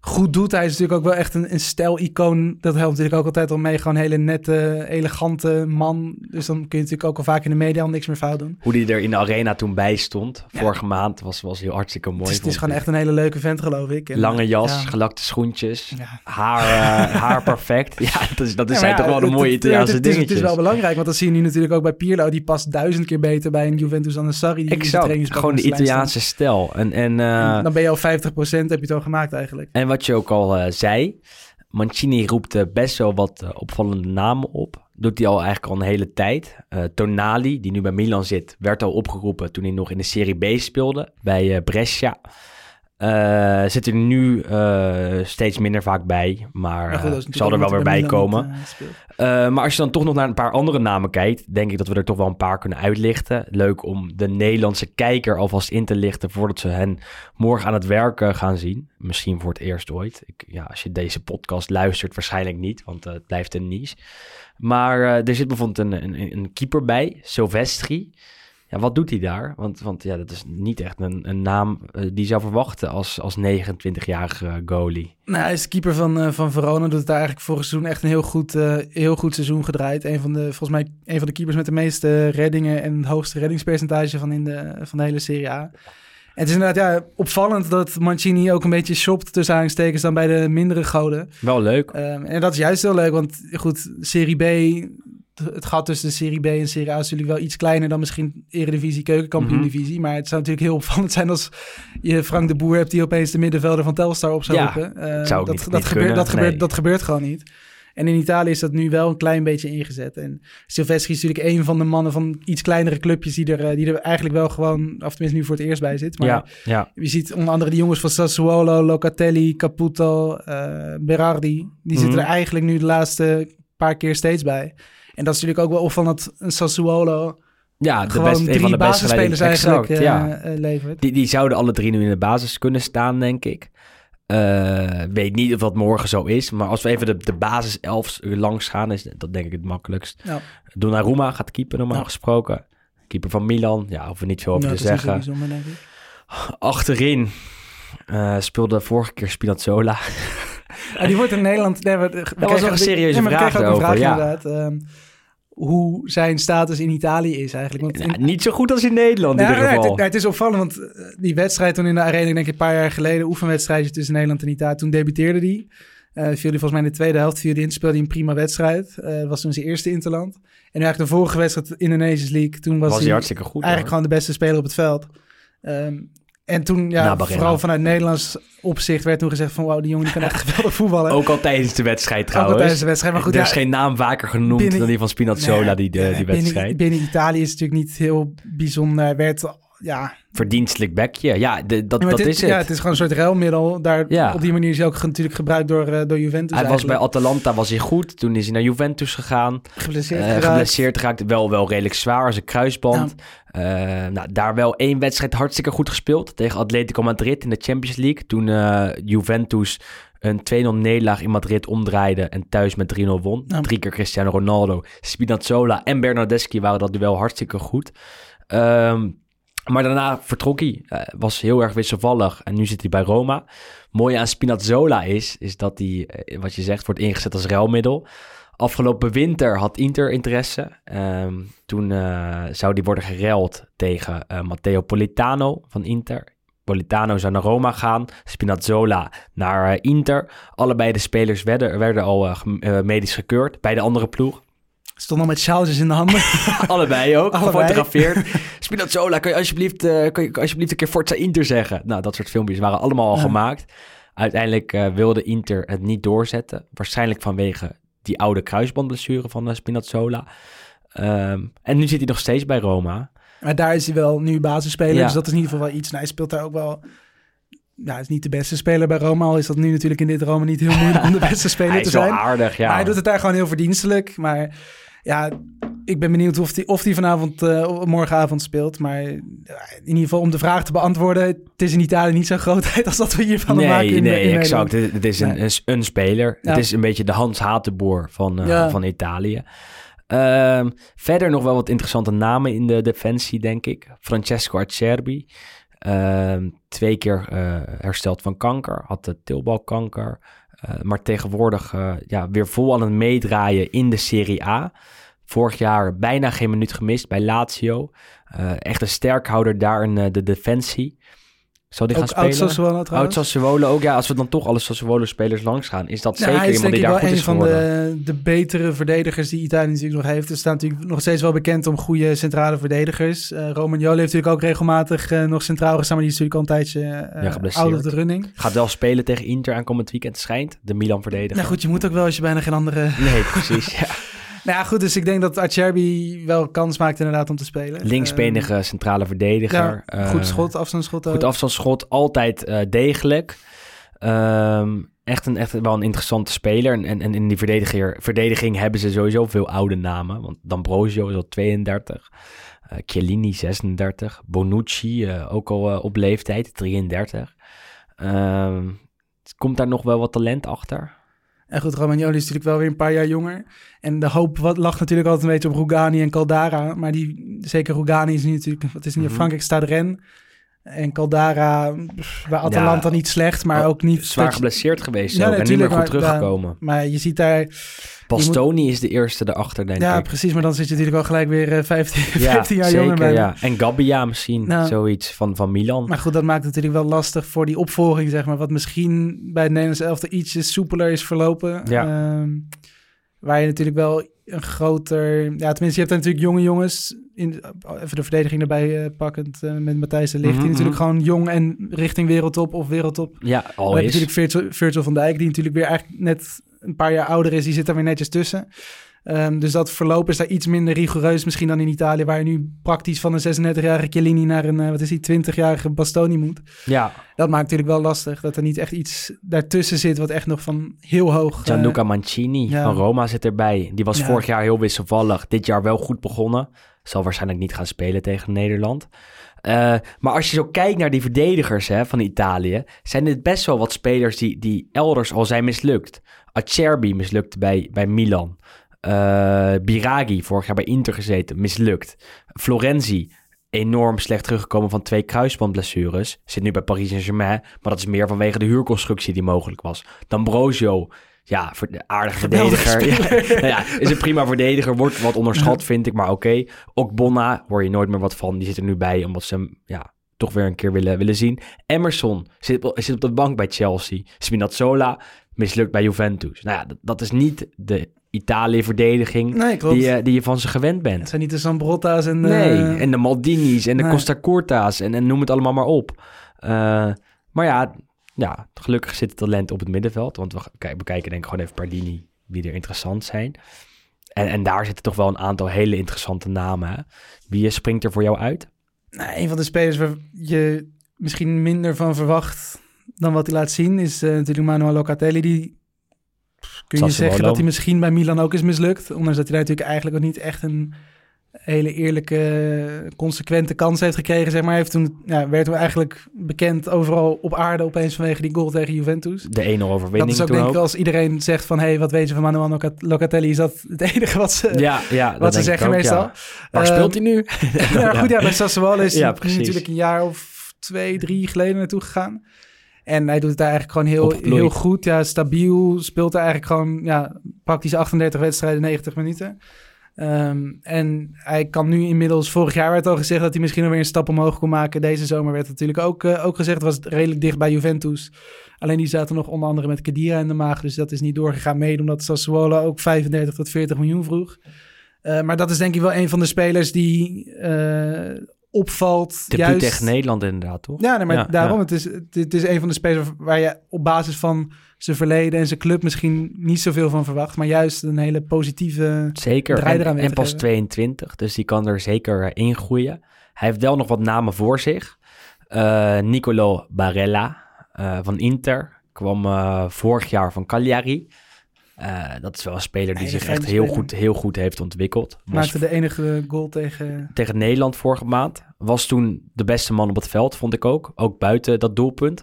goed doet. Hij is natuurlijk ook wel echt een, een stijl-icoon. Dat helpt natuurlijk ook altijd al mee. Gewoon een hele nette, elegante man. Dus dan kun je natuurlijk ook al vaak in de media al niks meer fout doen. Hoe die er in de arena toen bij stond. Ja. Vorige maand was, was heel hartstikke mooi. Het is, het is vond gewoon ik. echt een hele leuke vent, geloof ik. En, Lange jas, ja. gelakte schoentjes, Ja. haar, eh, *laughs* haar perfect. Ja, dat, is, dat is zijn toch wel de het- mooie Italiaanse het, is- dingetjes. Het is wel belangrijk, want dat zie je nu natuurlijk ook bij Pirlo. Die past duizend keer beter bij een Juventus dan een Sarri. Die Exact, gewoon de Italiaanse stijl. En, en, eh, Dan ben je al 50%, heb je het al gemaakt eigenlijk. En wat je ook al eh, zei, Mancini roept eh, best wel wat eh, opvallende namen op. Doet hij al eigenlijk al een hele tijd. Tonali, die nu bij Milan zit, werd al opgeroepen toen hij nog in de Serie B speelde bij Brescia. Eh, zit er nu eh, steeds minder vaak bij, maar goed, eh, zal er wel weer bij komen. maar als je dan toch nog naar een paar andere namen kijkt, denk ik dat we er toch wel een paar kunnen uitlichten. Leuk om de Nederlandse kijker alvast in te lichten voordat ze hen morgen aan het werk gaan zien. Misschien voor het eerst ooit. Ik, ja, als je deze podcast luistert, waarschijnlijk niet, want het blijft een niche. Maar er zit bijvoorbeeld een, een, een keeper bij, Silvestri. Ja, wat doet hij daar? Want, want ja, dat is niet echt een, een naam eh, die je zou verwachten als, als 29-jarige goalie. Nou, hij is de keeper van, eh, van Verona. Doet het daar eigenlijk vorig seizoen echt een heel goed, eh, heel goed seizoen gedraaid. Een van de, volgens mij een van de keepers met de meeste reddingen en het hoogste reddingspercentage van, in de, van de hele Serie A. En het is inderdaad ja, opvallend dat Mancini ook een beetje shopt tussen aanstekens dan bij de mindere goden. Wel leuk. Ehm, en dat is juist heel leuk, want goed, Serie B, het gat tussen de Serie B en Serie A is natuurlijk wel iets kleiner dan misschien Eredivisie, Keukenkampioen-divisie. Maar het zou natuurlijk heel opvallend zijn als je Frank de Boer hebt die opeens de middenvelder van Telstar op zou Ja, roepen. Eh, zou dat, niet- dat, niet gebeurt, dat, gebeurt, dat gebeurt gewoon niet. En in Italië is dat nu wel een klein beetje ingezet. En Silvestri is natuurlijk een van de mannen van iets kleinere clubjes die er, eh, die er eigenlijk wel gewoon, of tenminste nu voor het eerst bij zit. Maar ja, ja. je ziet onder andere die jongens van Sassuolo, Locatelli, Caputo, eh, Berardi. Die zitten Mhm. er eigenlijk nu de laatste paar keer steeds bij. En dat is natuurlijk ook wel opvallend dat een Sassuolo Ja, de beste, een van de beste eigenlijk Exact, eh, ja. eh, levert. Die, die zouden alle drie nu in de basis kunnen staan, denk ik. Eh, weet niet of dat morgen zo is. Maar als we even de, de basis elf langs gaan, is dat denk ik het makkelijkst. Ja. Donnarumma gaat keeper normaal Ja. gesproken. Keeper van Milan, ja, hoeven we niet veel over Ja, te dat zeggen. zo bijzonder, denk ik. Achterin eh, speelde vorige keer Spinazzola. Ah, die wordt in Nederland... Nee, we, we was een serieuze nee, vraag ook een vraag ja. inderdaad. ehm, hoe zijn status in Italië is eigenlijk. Want in- Ja, niet zo goed als in Nederland in Nou, ieder geval. het, nou, het is opvallend, want eh, die wedstrijd toen in de arena, denk ik een paar jaar geleden, oefenwedstrijdje tussen Nederland en Italië, toen debuteerde hij. Eh viel hij volgens mij in de tweede helft, viel hij in, speelde hij een prima wedstrijd. Eh was toen zijn eerste interland. En eigenlijk de vorige wedstrijd in de Nations League, toen was, was hij hartstikke goed. eigenlijk hoor. gewoon de beste speler op het veld. Ehm, en toen, ja, Barella. vooral vanuit Nederlands opzicht werd toen gezegd van, wauw, die jongen die kan echt *laughs* geweldig voetballen. Ook al tijdens de wedstrijd Ook al trouwens. tijdens de wedstrijd. Maar goed, er ja, is geen naam vaker genoemd binnen- dan die van Spinazzola, Nee, die, de, die binnen, wedstrijd. binnen Italië is het natuurlijk niet heel bijzonder. Hij werd, ja, Verdienstelijk bekje. Ja, de, dat, Ja, dat is het. Ja, het is gewoon een soort ruilmiddel. Daar, Ja. Op die manier is hij ook natuurlijk gebruikt door, eh, door Juventus hij was bij. Atalanta was hij goed. Toen is hij naar Juventus gegaan. geblesseerd geraakt. geblesseerd geraakt. Wel, wel redelijk zwaar. Zijn kruisband. Eh, nou, daar wel één wedstrijd hartstikke goed gespeeld. Tegen Atletico Madrid in de Champions League. Toen Juventus een 2-0 nederlaag in Madrid omdraaide. En thuis met 3-0 won. Ja. Drie keer Cristiano Ronaldo. Spinazzola en Bernardeschi waren dat duel hartstikke goed. Ehm, maar daarna vertrok hij. Eh, was heel erg wisselvallig. En nu zit hij bij Roma. Mooi aan Spinazzola is, is dat hij, eh, wat je zegt, wordt ingezet als ruilmiddel. Afgelopen winter had Inter interesse. Ehm, toen eh, zou die worden gereld tegen Matteo Politano van Inter. Politano zou naar Roma gaan, Spinazzola naar Inter. Allebei de spelers werden, werden al medisch gekeurd bij de andere ploeg. Stond al met sjaaltjes in de handen. *laughs* Allebei ook, Allebei. gefotografeerd. *laughs* Spinazzola, kan je alsjeblieft, eh, kan je alsjeblieft een keer Forza Inter zeggen? Nou, dat soort filmpjes waren allemaal al Ja. gemaakt. Uiteindelijk eh, wilde Inter het niet doorzetten. Waarschijnlijk vanwege die oude kruisbandblessure van eh, Spinazzola. Ehm, en nu zit hij nog steeds bij Roma. maar daar is hij wel nu basisspeler. Ja. Dus dat is in ieder geval wel iets. Nou, hij speelt daar ook wel... Ja, hij is niet de beste speler bij Roma. Al is dat nu natuurlijk in dit Roma niet heel moeilijk *laughs* om de beste speler Hij te is wel zijn. aardig, ja. Maar hij doet het daar gewoon heel verdienstelijk. Maar ja, ik ben benieuwd of hij of die vanavond, eh, of morgenavond speelt. Maar ja, in ieder geval om de vraag te beantwoorden. Het is in Italië niet zo'n *laughs* grootheid als dat we hier van nee, maken in, nee, in exact. Het, het is een, Nee. een, speler. Ja. Het is een beetje de Hans Hatenboer van, eh, Ja. van Italië. Ehm, verder nog wel wat interessante namen in de defensie, denk ik. Francesco Acerbi. Ehm, twee keer eh, hersteld van kanker. Had de tilbalkanker. Eh, maar tegenwoordig eh, ja, weer vol aan het meedraaien in de Serie A. Vorig jaar bijna geen minuut gemist bij Lazio. Eh, echt een sterkhouder daar in de defensie. Zal die Ook gaan spelen? Sassuolo Oud. Sassuolo ook. Ja, als we dan toch alle Sassuolo-spelers langs gaan, is dat Nou, zeker is iemand die daar wel goed een is van geworden. de, de betere verdedigers die Italië natuurlijk nog heeft. Er staan natuurlijk nog steeds wel bekend om goede centrale verdedigers. Eh Romagnoli heeft natuurlijk ook regelmatig eh, nog centraal gestaan, maar die is natuurlijk al een tijdje Ja, geblesseerd. out of the running. Gaat wel spelen tegen Inter aankomend weekend, schijnt. De Milan-verdediger. Nou goed, je moet ook wel als je bijna geen andere... Nee, precies. Ja. Nou ja, goed, dus ik denk dat Acerbi wel kans maakt inderdaad om te spelen. Linksbenige centrale verdediger. Ehm, ja, goed Eh, schot, afstandsschot. ook. Goed afstandsschot, altijd eh, degelijk. Ehm, echt, een, echt wel een interessante speler. En, en, en in die verdediger, verdediging hebben ze sowieso veel oude namen. Want D'Ambrosio is al 32. eh Chiellini 36. Bonucci eh, ook al eh, op leeftijd, 33. Ehm, komt daar nog wel wat talent achter? En goed, Romagnoli is natuurlijk wel weer een paar jaar jonger. En de hoop wat, lag natuurlijk altijd een beetje op Rugani en Caldara. Maar die, zeker Rugani is nu natuurlijk, wat is niet, Mhm. Frankrijk staat ren. En Caldara, bij Atalanta Ja, niet slecht, maar ook niet... Zwaar dat geblesseerd geweest Ja, ook, en niet meer goed maar, ja, teruggekomen. Maar je ziet daar... Bastoni is de eerste erachter, denk ja, ik. precies. Maar dan zit je natuurlijk wel gelijk weer eh, 15, 15 jaar zeker, jonger bij. ja. En Gabbia misschien, Nou. zoiets van, van Milan. Maar goed, dat maakt het natuurlijk wel lastig voor die opvolging, zeg maar. Wat misschien bij het Nederlands elftal ietsje soepeler is verlopen. Ja. Ehm, waar je natuurlijk wel een groter... Ja, tenminste, je hebt daar natuurlijk jonge jongens... In, even de verdediging erbij eh, pakkend eh, met Matthijs de Ligt. Mhm, Die natuurlijk mhm. gewoon jong en richting wereldtop of wereldtop. ja, al is. natuurlijk Virgil, Virgil van Dijk, die natuurlijk weer eigenlijk net een paar jaar ouder is. Die zit daar weer netjes tussen. Ehm, dus dat verloop is daar iets minder rigoureus misschien dan in Italië, waar je nu praktisch van een 36-jarige Chiellini naar een, eh, wat is die, 20-jarige Bastoni moet. Ja, Dat maakt natuurlijk wel lastig, dat er niet echt iets daartussen zit wat echt nog van heel hoog... eh, Gianluca Mancini ja. van Roma zit erbij. Die was Ja. vorig jaar heel wisselvallig. Dit jaar wel goed begonnen. Zal waarschijnlijk niet gaan spelen tegen Nederland. Eh, maar als je zo kijkt naar die verdedigers hè, van Italië... zijn dit best wel wat spelers die, die elders al zijn mislukt. Acerbi mislukt bij, bij Milan. Eh, Biraghi, vorig jaar bij Inter gezeten, mislukt. Florenzi, enorm slecht teruggekomen van twee kruisbandblessures. Zit nu bij Paris Saint-Germain, maar dat is meer vanwege de huurconstructie die mogelijk was. D'Ambrosio, ja, Geweldige verdediger. Ja, *laughs* nou ja, is een prima verdediger, wordt wat onderschat, vind ik, maar oké. Ook Bonna, hoor je nooit meer wat van. Die zit er nu bij, omdat ze hem, ja, toch weer een keer willen, willen zien. Emerson zit, op- zit op de bank bij Chelsea. Spinazzola mislukt bij Juventus. Nou ja, dat, dat is niet de Italië-verdediging Nee, die, je- die je van ze gewend Het bent. zijn niet de Zambrotta's en... Nee, eh, en de Maldini's en de nee. Costa Curta's en, en noem het allemaal maar op. Eh, maar ja, ja, gelukkig zit het talent op het middenveld. Want we kijk- bekijken denk ik gewoon even Pardini, wie er interessant zijn. En, en daar zitten toch wel een aantal hele interessante namen. Hè? Wie eh, springt er voor jou uit? Nou, een van de spelers waar je misschien minder van verwacht dan wat hij laat zien, is eh, natuurlijk Manuel Locatelli. Die kun je zeggen dat hij misschien bij Milan ook is mislukt. Ondanks dat hij daar natuurlijk eigenlijk ook niet echt een hele eerlijke, consequente kans heeft gekregen. Zeg maar. Heeft toen, ja, werd hij eigenlijk bekend overal op aarde opeens vanwege die goal tegen Juventus. De 1-0 Dat overwinning is ook toen denk ik als iedereen zegt van, hé, hey, wat weet je van Manuel Loca- Locatelli? Is dat het enige wat ze, Ja, ja, dat wat ze zeggen ook, meestal? ja. Waar Ehm, speelt hij nu? *laughs* goed, ja, bij Sassuolo is hij natuurlijk een jaar of twee, drie geleden naartoe gegaan. En hij doet het daar eigenlijk gewoon heel, heel goed. Ja, stabiel. Speelt er eigenlijk gewoon ja, praktisch 38 wedstrijden, 90 minuten. Ehm, en hij kan nu inmiddels, vorig jaar werd al gezegd dat hij misschien alweer een stap omhoog kon maken. Deze zomer werd natuurlijk ook, eh, ook gezegd, was redelijk dicht bij Juventus. Alleen die zaten nog onder andere met Kedira in de maag, dus dat is niet doorgegaan mede, omdat Sassuolo ook 35 tot 40 miljoen vroeg. Eh, maar dat is denk ik wel een van de spelers die eh, opvalt. De juist... tegen Nederland inderdaad, toch? Ja, nee, maar Ja, daarom. ja. Het, is, het, het is een van de spelers waar je op basis van zijn verleden en zijn club misschien niet zoveel van verwacht. Maar juist een hele positieve... Zeker. draai En, en pas geven. 22, dus die kan er zeker eh, in groeien. Hij heeft wel nog wat namen voor zich. Eh, Nicolo Barella eh, van Inter kwam vorig jaar van Cagliari. Eh, dat is wel een speler die zich echt heel goed, heel goed heeft ontwikkeld. Was Maakte de enige goal tegen... tegen Nederland vorige maand. Was toen de beste man op het veld, vond ik ook. Ook buiten dat doelpunt.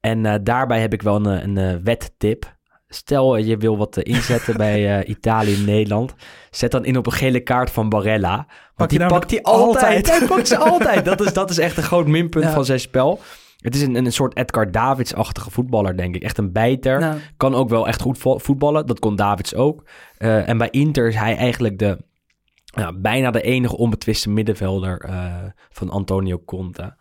En eh, daarbij heb ik wel een, een eh, wettip. Stel je wil wat inzetten bij *laughs* Italië en Nederland. Zet dan in op een gele kaart van Barella. Want Pak die pakt hij altijd. altijd. *laughs* Hij pakt ze altijd. Dat is, dat is echt een groot minpunt Ja. van zijn spel. Het is een, een soort Edgar Davids-achtige voetballer, denk ik. Echt een bijter. Nou, Kan ook wel echt goed vo- voetballen. Dat kon Davids ook. Eh, en bij Inter is hij eigenlijk de, bijna de enige onbetwiste middenvelder eh, van Antonio Conte.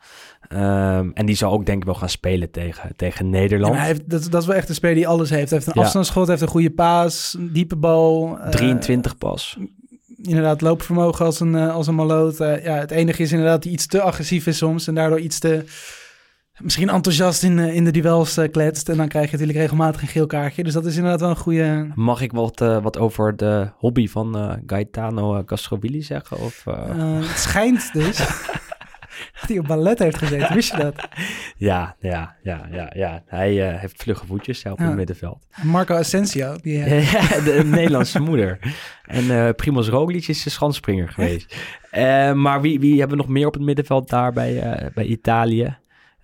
Ehm, en die zal ook denk ik wel gaan spelen tegen, tegen Nederland. hij heeft, dat, dat is wel echt een speler die alles heeft. Hij heeft een Ja. afstandsschot, heeft een goede paas, een diepe bal. eh, 23 pas. inderdaad loopvermogen als een, eh, als een maloot. Eh, ja, het enige is inderdaad dat hij iets te agressief is soms en daardoor iets te misschien enthousiast in, eh, in de duels eh, kletst. En dan krijg je natuurlijk regelmatig een geel kaartje. Dus dat is inderdaad wel een goede... Mag ik wat, eh, wat over de hobby van Gaetano Castrovilli zeggen? Of, het schijnt dus *laughs* dat hij op ballet heeft gezeten. Wist je dat? Ja, ja, ja, ja, ja. Hij heeft vlugge voetjes ja, op Ja. het middenveld. Marco Asensio. Die, *laughs* de Nederlandse moeder. En Primoz Roglic is de schansspringer geweest. Maar wie, wie hebben we nog meer op het middenveld daar bij, bij Italië?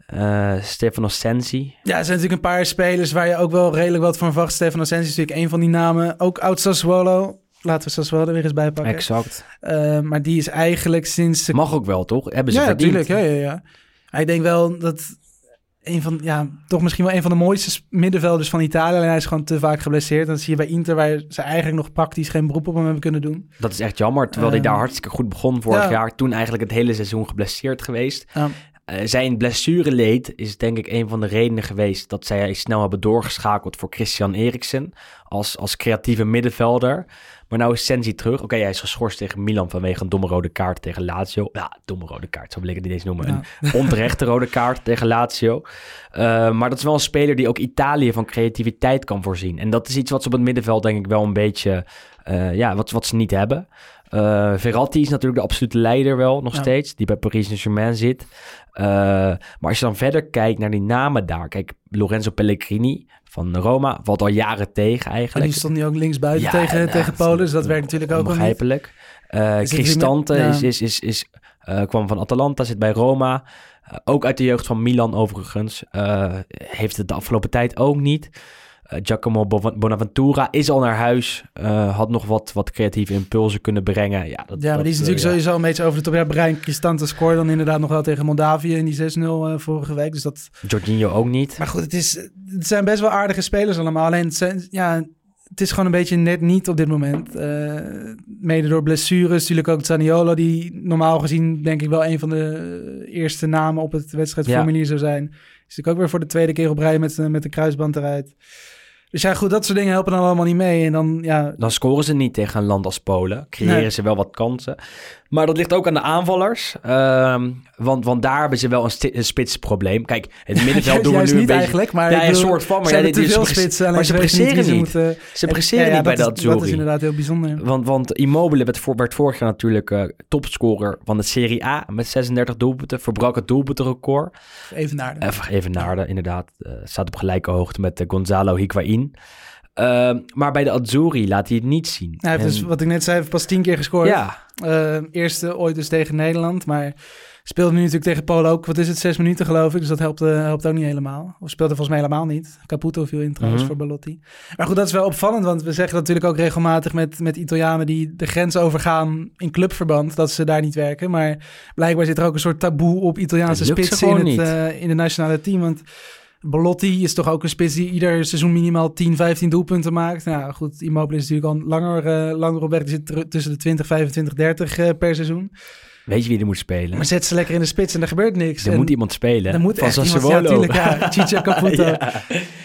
Eh, Stefano Sensi. Ja, er zijn natuurlijk een paar spelers waar je ook wel redelijk wat van verwacht. Stefano Sensi is natuurlijk een van die namen. Ook oud Sassuolo. Laten we Sassuolo er weer eens bij pakken. Exact. Eh, maar die is eigenlijk sinds... de- Mag ook wel, toch? Hebben ze ja, verdiend. natuurlijk. Ja, ja, ja. Maar ik denk wel dat een van, ja, toch misschien wel een van de mooiste middenvelders van Italië. Alleen hij is gewoon te vaak geblesseerd. Dat zie je bij Inter, waar ze eigenlijk nog praktisch geen beroep op hem hebben kunnen doen. Dat is echt jammer, terwijl hij Ehm, daar hartstikke goed begon vorig ja. jaar. Toen eigenlijk het hele seizoen geblesseerd geweest. Ja. Eh, zijn blessureleed is denk ik een van de redenen geweest dat zij snel hebben doorgeschakeld voor Christian Eriksen als, als creatieve middenvelder. Maar nou is Sensi terug. Oké, hij is geschorst tegen Milan vanwege een domme rode kaart tegen Lazio. Ja, domme rode kaart, zo wil ik het niet eens noemen. Ja. Een onterechte rode kaart tegen Lazio. Eh, maar dat is wel een speler die ook Italië van creativiteit kan voorzien. En dat is iets wat ze op het middenveld denk ik wel een beetje, eh, ja, wat, wat ze niet hebben. Eh, Verratti is natuurlijk de absolute leider wel nog Ja. steeds, die bij Paris Saint-Germain zit. Eh, maar als je dan verder kijkt naar die namen daar. Kijk, Lorenzo Pellegrini van Roma valt al jaren tegen En eigenlijk. die stond nu ook linksbuiten Ja, tegen, nou, tegen Polen. Dus dat werkt natuurlijk ook niet. Onbegrijpelijk. Eh Is Cristante met- is, ja. is, is, is, kwam van Atalanta, zit bij Roma. Ook uit de jeugd van Milan overigens. Heeft het de afgelopen tijd ook niet. Eh, Giacomo Bo- Bonaventura is al naar huis. Eh, had nog wat, wat creatieve impulsen kunnen brengen. Ja, dat, Ja, maar die is natuurlijk eh, ja. sowieso een beetje over de top. Ja, Brian Cristante scoorde dan inderdaad nog wel tegen Moldavië in die 6-0 eh, vorige week. Dus dat... Jorginho ook niet. Maar goed, het, is, het zijn best wel aardige spelers allemaal. Alleen het, zijn, ja, het is gewoon een beetje net niet op dit moment. Mede door blessures. Natuurlijk ook Zaniolo, die normaal gezien denk ik wel een van de eerste namen op het wedstrijdformulier zou zijn. Is natuurlijk ook weer voor de tweede keer op rij met, met een kruisband eruit. Dus ja, goed, dat soort dingen helpen dan allemaal niet mee. En dan, ja, Dan scoren ze niet tegen een land als Polen. Creëren Nee. ze wel wat kansen. Maar dat ligt ook aan de aanvallers. Ehm, want, want daar hebben ze wel een, een spitsprobleem. Kijk, het middenveld *laughs* doen we nu niet een beetje... eigenlijk. Maar Ja, ik een bedoel, soort van, maar ze ja, dit is- spitsen. maar ze weten niet presteren wie niet. Ze, moeten, Ze presteren Ja, ja, niet bij dat is, dat is inderdaad heel bijzonder. Want, want Immobile werd, voor, werd vorig jaar natuurlijk eh, topscorer van de Serie A met 36 doelpunten. Verbrak het doelpuntenrecord. Even naar de. Even, even naar de, inderdaad. eh, staat op gelijke hoogte met eh, Gonzalo Higuain. Ehm, maar bij de Azzurri laat hij het niet zien. Hij heeft dus, wat ik net zei, heeft pas tien keer gescoord. ja, Eh, eerste ooit dus tegen Nederland. Maar speelde nu natuurlijk tegen Polen ook. Wat is het? Zes minuten geloof ik. Dus dat helpt, eh, helpt ook niet helemaal. Of speelde volgens mij helemaal niet. Caputo viel in trouwens Mhm. voor Ballotti. Maar goed, dat is wel opvallend. Want we zeggen natuurlijk ook regelmatig met, met Italianen die de grens overgaan in clubverband. Dat ze daar niet werken. Maar blijkbaar zit er ook een soort taboe op Italiaanse spitsen in het, eh, in het nationale team. Want Ballotti is toch ook een spits die ieder seizoen minimaal 10, 15 doelpunten maakt. Nou goed, Immobile is natuurlijk al langer, eh, langer op weg. Die zit tussen de 20, 25, 30 eh, per seizoen. weet je wie er moet spelen? Maar zet ze lekker in de spits en er gebeurt niks. er En moet iemand spelen. er moet van echt iemand, ja, Sassuolo. tuurlijk, ja. Chicha *laughs* Caputo. ja.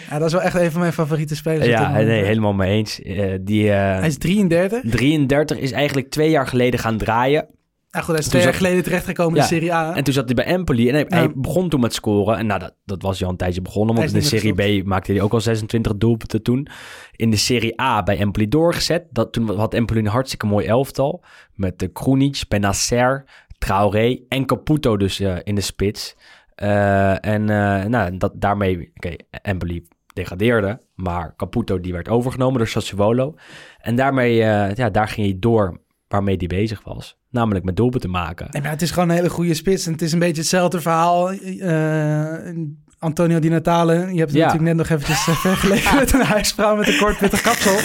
ja, dat is wel echt een van mijn favoriete spelers. ja nee, helemaal mee eens. Die eh, Hij is 33. 33 is eigenlijk twee jaar geleden gaan draaien. Nou goed, hij is twee jaar geleden terechtgekomen in de Serie A. En toen zat hij bij Empoli en hij, Ja. hij begon toen met scoren. En nou, dat, dat was hij al een tijdje begonnen, want in de Serie B maakte hij ook al 26 doelpunten toen. In de Serie A bij Empoli doorgezet. Dat, toen had Empoli een hartstikke mooi elftal. Met de Krunic, Benacer, Traoré en Caputo dus eh, in de spits. Eh, en eh, nou, dat, daarmee, oké, Empoli degradeerde. Maar Caputo die werd overgenomen door Sassuolo. En daarmee, eh, ja, daar ging hij door waarmee hij bezig was. Namelijk met doelpunten maken. Nee, maar het is gewoon een hele goede spits. En het is een beetje hetzelfde verhaal. Eh, Antonio Di Natale. Je hebt het Ja. natuurlijk net nog eventjes eh, vergeleken *laughs* met een huisvrouw met een kort pittig kapsel.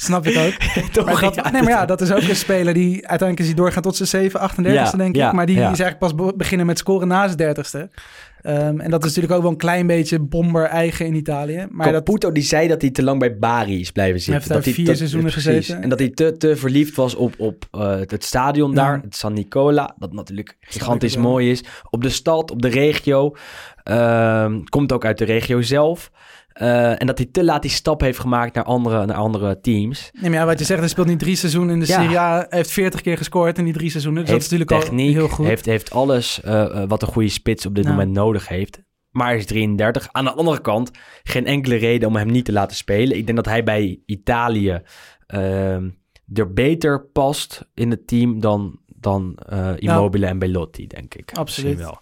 Snap ik ook. *laughs* Toch, Maar dat, nee, maar ja, dat is ook een speler die uiteindelijk is hij doorgaan tot zijn 7, 38ste, Ja, denk ik. maar die ja. is eigenlijk pas be- beginnen met scoren na zijn 30ste. Ehm, en dat is natuurlijk ook wel een klein beetje bomber eigen in Italië. Maar dat, Caputo die zei dat hij te lang bij Bari is blijven zitten. heeft daar dat hij, vier dat- seizoenen precies. gezeten. En dat hij te, te verliefd was op, op eh, het stadion daar, het San Nicola. Dat natuurlijk gigantisch mooi is. Op de stad, op de regio. Ehm, komt ook uit de regio zelf. Eh, en dat hij te laat die stap heeft gemaakt naar andere, naar andere teams. nee, maar ja, wat je zegt, hij speelt nu drie seizoenen in de. Serie A. Hij heeft 40 keer gescoord in die drie seizoenen. Dus heeft dat is natuurlijk techniek, al heel goed. Heeft, heeft alles eh, eh, wat een goede spits op dit Ja. moment nodig heeft. maar hij is 33. Aan de andere kant, geen enkele reden om hem niet te laten spelen. Ik denk dat hij bij Italië ehm, er beter past in het team dan, dan eh, Immobile en Belotti, denk ik. Absoluut. Wel.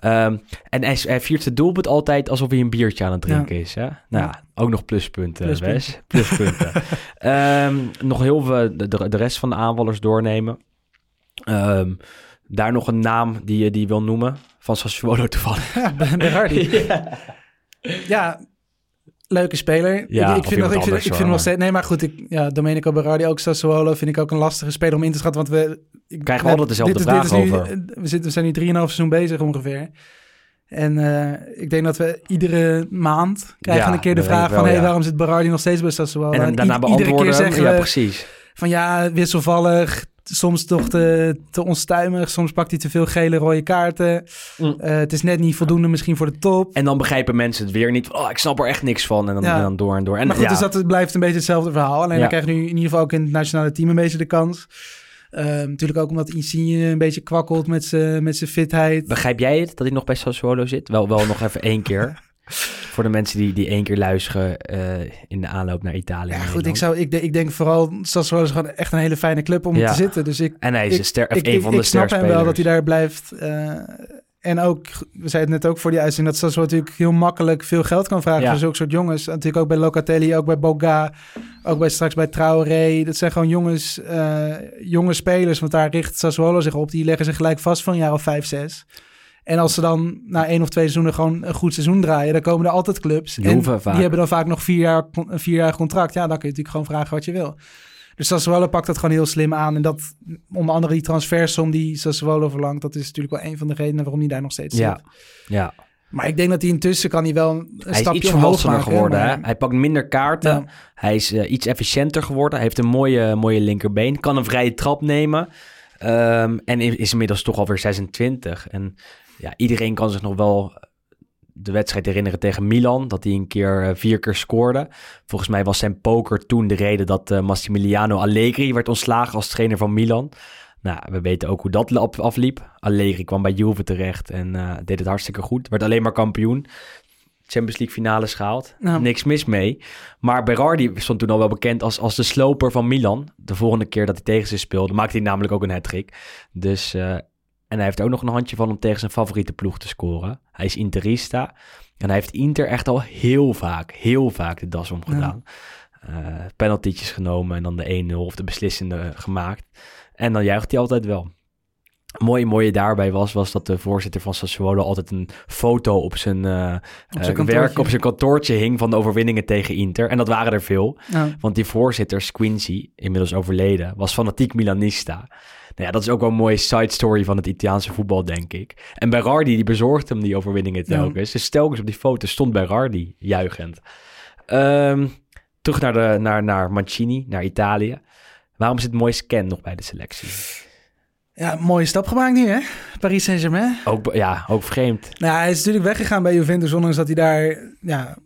Ehm, en hij, hij viert zijn doelpunt altijd alsof hij een biertje aan het drinken Ja. is. Hè? Nou, Ja. ja, ook nog pluspunten, Pluspunten. Wes. *laughs* Pluspunten. Ehm, nog heel veel de, de, rest van de aanvallers doornemen. Ehm, daar nog een naam die je die wil noemen. Van Sassuolo toevallig. *laughs* *laughs* ja, Berardi. ja, leuke speler. Ja, ik, vind, nog, ik vind, ik nog steeds... Nee, maar goed, ik, ja, Domenico Berardi, ook Sassuolo, vind ik ook een lastige speler om in te schatten. Want we... Ik, Krijgen we altijd dezelfde dit, vraag dit nu, over. We, zitten, we zijn nu 3,5 seizoen bezig ongeveer. En eh, ik denk dat we iedere maand krijgen Ja, een keer de vraag van... hey, waarom zit Berardi nog steeds bij Sassuolo? en I- daarna iedere beantwoorden. keer zeggen ja, precies. van ja, wisselvallig, soms toch te, te onstuimig, soms pakt hij te veel gele rode kaarten. Mm. Eh, het is net niet voldoende misschien voor de top. En dan begrijpen mensen het weer niet. Oh, ik snap er echt niks van. En dan, Ja. en dan door en door. En, maar goed, ja, dus dat het blijft een beetje hetzelfde verhaal. Alleen Ja. dan krijg je nu in ieder geval ook in het nationale team een beetje de kans. Eh, natuurlijk ook omdat Insigne een beetje kwakkelt met zijn met zijn fitheid. Begrijp jij het, dat hij nog bij Sassuolo zit? Wel, wel nog even één keer. Voor de mensen die, die één keer luisteren eh, in de aanloop naar Italië. Ja, goed, ik, zou, ik, denk- ik denk vooral, Sassuolo is gewoon echt een hele fijne club om Ja. te zitten. Dus ik, En hij is ik, een, ster, of ik, een van de ik snap hem wel dat hij daar blijft. eh, en ook, we zeiden het net ook voor die uitzending, dat Sassuolo natuurlijk heel makkelijk veel geld kan vragen Ja. voor zulke soort jongens. Natuurlijk ook bij Locatelli, ook bij Boga, ook bij straks bij Traoré. Dat zijn gewoon jongens, eh, jonge spelers, want daar richt Sassuolo zich op. Die leggen zich gelijk vast van een jaar of vijf, zes. En als ze dan na één of twee seizoenen gewoon een goed seizoen draaien, dan komen er altijd clubs. Die en hoeven vaak. die hebben dan vaak nog vier jaar, vier jaar contract. Ja, dan kun je natuurlijk gewoon vragen wat je wil. Dus Sassuolo pakt dat gewoon heel slim aan. En dat, onder andere die transfersom die Sassuolo verlangt, dat is natuurlijk wel een van de redenen waarom hij daar nog steeds Ja, zit. ja. Maar ik denk dat hij intussen kan hij wel een Hij is stapje iets maken, geworden. maar- Hè? Hij pakt minder kaarten. Ja. Hij is eh, iets efficiënter geworden. Hij heeft een mooie, mooie linkerbeen. Kan een vrije trap nemen. Ehm, en is is inmiddels toch alweer 26. En ja, iedereen kan zich nog wel de wedstrijd herinneren tegen Milan. Dat hij een keer eh, vier keer scoorde. Volgens mij was zijn poker toen de reden dat eh, Massimiliano Allegri werd ontslagen als trainer van Milan. Nou, we weten ook hoe dat af- afliep. Allegri kwam bij Juve terecht en eh, deed het hartstikke goed. Werd alleen maar kampioen. Champions League finales gehaald. Nou. Niks mis mee. Maar Berardi stond toen al wel bekend als, als de sloper van Milan. De volgende keer dat hij tegen ze speelde, maakte hij namelijk ook een hat-trick. Dus, en hij heeft ook nog een handje van om tegen zijn favoriete ploeg te scoren. Hij is Interista. En hij heeft Inter echt al heel vaak, heel vaak de das omgedaan. Eh penaltytjes genomen en dan de 1-0 of de beslissende gemaakt. En dan juicht hij altijd wel. Mooie, mooie daarbij was, was dat de voorzitter van Sassuolo altijd een foto op zijn, eh, zijn eh, werk, op zijn kantoortje hing van de overwinningen tegen Inter. En dat waren er veel. Ja. Want die voorzitter, Squincy, inmiddels overleden, was fanatiek Milanista. Nou ja, dat is ook wel een mooie side story van het Italiaanse voetbal, denk ik. En Berardi, die bezorgde hem die overwinningen telkens. Dus telkens op die foto stond Berardi juichend. Ehm, terug naar, de, naar, naar Mancini, naar Italië. Waarom zit Moise Ken nog bij de selectie? ja, mooie stap gemaakt nu, hè? Paris Saint-Germain. Ook, ja, ook vreemd. Nou, hij is natuurlijk weggegaan bij Juventus, ondanks dat hij daar, ja,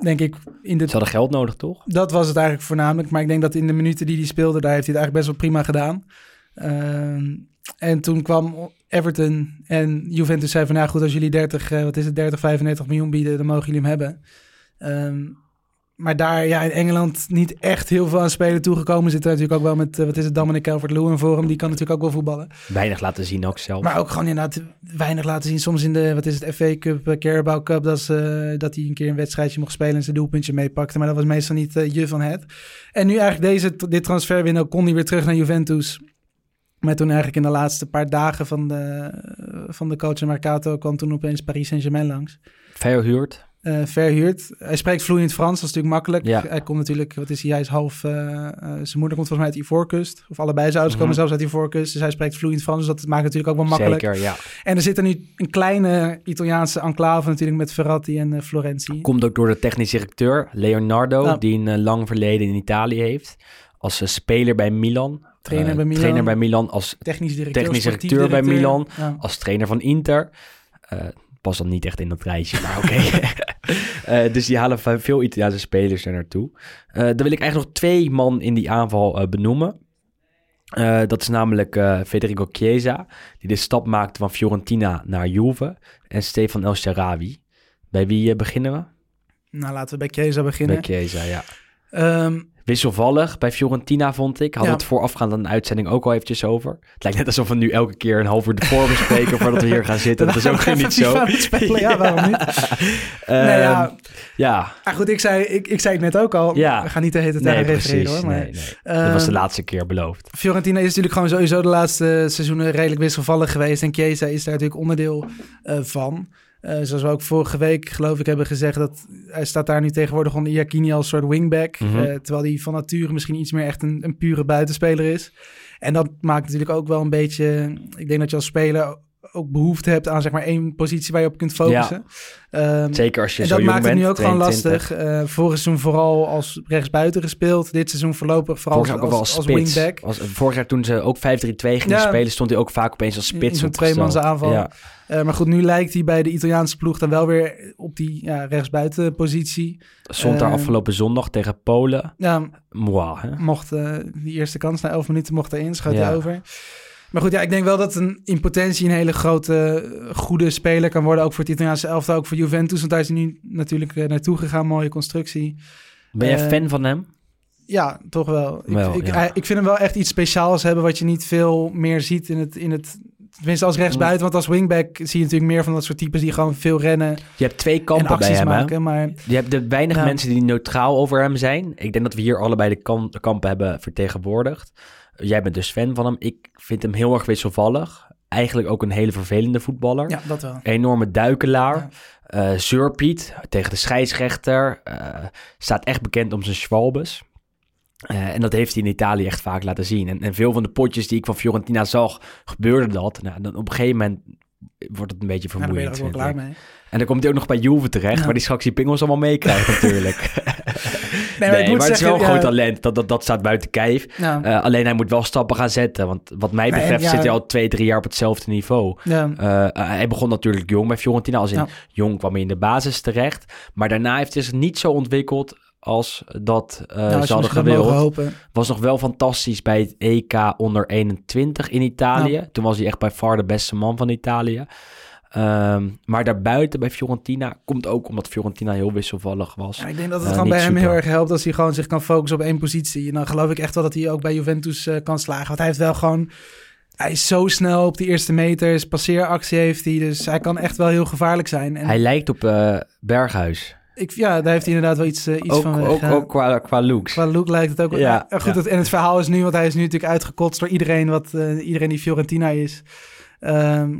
denk ik, in de Ze hadden geld nodig, toch? Dat was het eigenlijk voornamelijk. Maar ik denk dat in de minuten die hij speelde, daar heeft hij het eigenlijk best wel prima gedaan. Ehm, en toen kwam Everton en Juventus zei van... nou goed, als jullie 30, eh, wat is het, 30, 35 miljoen bieden, dan mogen jullie hem hebben. Ehm, maar daar ja, in Engeland niet echt heel veel aan spelen toegekomen. Zit er natuurlijk ook wel met, eh, wat is het, Dominic Calvert-Lewin voor hem. Die kan natuurlijk ook wel voetballen. Weinig laten zien ook zelf. Maar ook gewoon inderdaad weinig laten zien. Soms in de, wat is het, FA Cup, eh, Carabao Cup, dat, ze, dat hij een keer een wedstrijdje mocht spelen en zijn doelpuntje meepakte. Maar dat was meestal niet je van het. En nu eigenlijk deze, dit transferwindow kon hij weer terug naar Juventus. Maar toen eigenlijk in de laatste paar dagen van de, van de coach en Mercato kwam toen opeens Paris Saint-Germain langs. Verhuurd. Eh, verhuurd. Hij spreekt vloeiend Frans, dat is natuurlijk makkelijk. Ja. Hij komt natuurlijk, wat is hij, hij is half, eh, eh, zijn moeder komt volgens mij uit Ivoorkust. Of allebei zijn ouders Mhm. komen zelfs uit Ivoorkust. Dus hij spreekt vloeiend Frans, dus dat maakt natuurlijk ook wel makkelijk. Zeker, ja. En er zit er nu een kleine Italiaanse enclave natuurlijk met Ferrati en Florentie. Komt ook door de technisch directeur Leonardo, die een lang verleden in Italië heeft. Als speler bij Milan. Trainer Eh, bij Milan. Trainer bij Milan. Als, Technisch directeur. Technisch directeur bij Milan. Ja. als trainer van Inter. Eh past dan niet echt in dat rijtje, maar oké. *laughs* Eh, dus die halen ve- veel Italiaanse spelers er naartoe. Dan wil ik eigenlijk nog twee man in die aanval benoemen. Dat is namelijk Federico Chiesa, die de stap maakte van Fiorentina naar Juve. En Stefan El Sharawi. Bij wie beginnen we? Nou, laten we bij Chiesa beginnen. Bij Chiesa, ja. Ehm, Wisselvallig bij Fiorentina, vond ik. Hadden Ja. we het voorafgaand aan de uitzending ook al eventjes over. Het lijkt net alsof we nu elke keer een half uur ervoor bespreken voordat we hier gaan zitten. *laughs* Dat is ook Even niet zo. Spelen, *laughs* ja, waarom niet? Ehm, nee, ja, ja. ah, goed, ik zei, ik, ik zei het net ook al. Ja. We gaan niet de hele tijd Nee, precies. hoor. Maar, Nee, nee. Dat was de ehm, laatste keer beloofd. Fiorentina is natuurlijk gewoon sowieso de laatste seizoenen redelijk wisselvallig geweest. En Chiesa is daar natuurlijk onderdeel eh, van. Eh, zoals we ook vorige week, geloof ik, hebben gezegd... dat hij staat daar nu tegenwoordig onder Iacchini als soort wingback. Mhm. eh, terwijl hij van nature misschien iets meer echt een, een pure buitenspeler is. En dat maakt natuurlijk ook wel een beetje... Ik denk dat je als speler ook behoefte hebt aan zeg maar één positie waar je op kunt focussen. Ehm, Zeker als je en zo dat jong maakt bent. het nu ook gewoon 22. lastig. Eh vorig seizoen vooral als rechtsbuiten gespeeld. Dit seizoen voorlopig vooral als, als, als, als wingback. Vorig jaar toen ze ook 5-3-2 gingen Ja. spelen, stond hij ook vaak opeens als In- spits in zo'n tweemans aanval. Ja. Eh, maar goed, nu lijkt hij bij de Italiaanse ploeg dan wel weer op die ja, rechtsbuitenpositie. Stond daar Eh, afgelopen zondag tegen Polen. Ja, hè? mocht die eerste kans na 11 minuten mocht erin, schoot Ja. hij over. Maar goed, ja, ik denk wel dat een in potentie een hele grote, eh, goede speler kan worden. Ook voor het Italiaanse elftal, ook voor Juventus. Want daar is hij nu natuurlijk eh, naartoe gegaan. Mooie constructie. Ben jij Eh, fan van hem? Ja, toch wel. Ik, Wel, ik, ja. hij- ik vind hem wel echt iets speciaals hebben wat je niet veel meer ziet in het... In het Tenminste als rechtsbuiten, want als wingback zie je natuurlijk meer van dat soort types die gewoon veel rennen Je hebt twee en kampen bij hem, hè? maken. Maar Je hebt de weinig mensen die neutraal over hem zijn. Ik denk dat we hier allebei de kampen hebben vertegenwoordigd. Jij bent dus fan van hem. Ik vind hem heel erg wisselvallig. Eigenlijk ook een hele vervelende voetballer. ja, dat wel. Enorme duikelaar. Ja. Eh tegen de scheidsrechter. eh, staat echt bekend om zijn schwalbes. Eh, en dat heeft hij in Italië echt vaak laten zien. En, en veel van de potjes die ik van Fiorentina zag, gebeurde dat. Nou, dan op een gegeven moment wordt het een beetje Ja, daar ben je vermoeiend. er ook wel klaar ik. mee. En dan komt hij ook nog bij Juve terecht, Ja. waar die straks die pingels allemaal meekrijgt natuurlijk. *laughs* Nee, Nee, ik moet maar het is wel een groot talent. Dat, dat, dat staat buiten kijf. Eh, alleen hij moet wel stappen gaan zetten. Want wat mij betreft zit hij al twee, drie jaar op hetzelfde niveau. Eh, eh, hij begon natuurlijk jong bij Fiorentina. Als in jong kwam hij in de basis terecht. Maar daarna heeft hij zich niet zo ontwikkeld als dat Nou, als ze hadden gewild. Was nog wel fantastisch bij het EK onder 21 in Italië. Toen was hij echt bij far de beste man van Italië. Ehm, maar daarbuiten bij Fiorentina komt ook omdat Fiorentina heel wisselvallig was. Ja, ik denk dat het Eh, gewoon bij hem super. heel erg helpt als hij gewoon zich kan focussen op één positie. En dan geloof ik echt wel dat hij ook bij Juventus eh, kan slagen. Want hij heeft wel gewoon... Hij is zo snel op die eerste meters. Passeeractie heeft hij. Dus hij kan echt wel heel gevaarlijk zijn. En Hij lijkt op eh, Berghuis. ik, ja, daar heeft hij inderdaad wel iets, iets Ook, van weg. ook, ja. ook qua, qua looks. Qua look lijkt het ook wel. Ja, goed, ja. het- en het verhaal is nu, want hij is nu natuurlijk uitgekotst door iedereen, wat, iedereen die Fiorentina is. Ehm,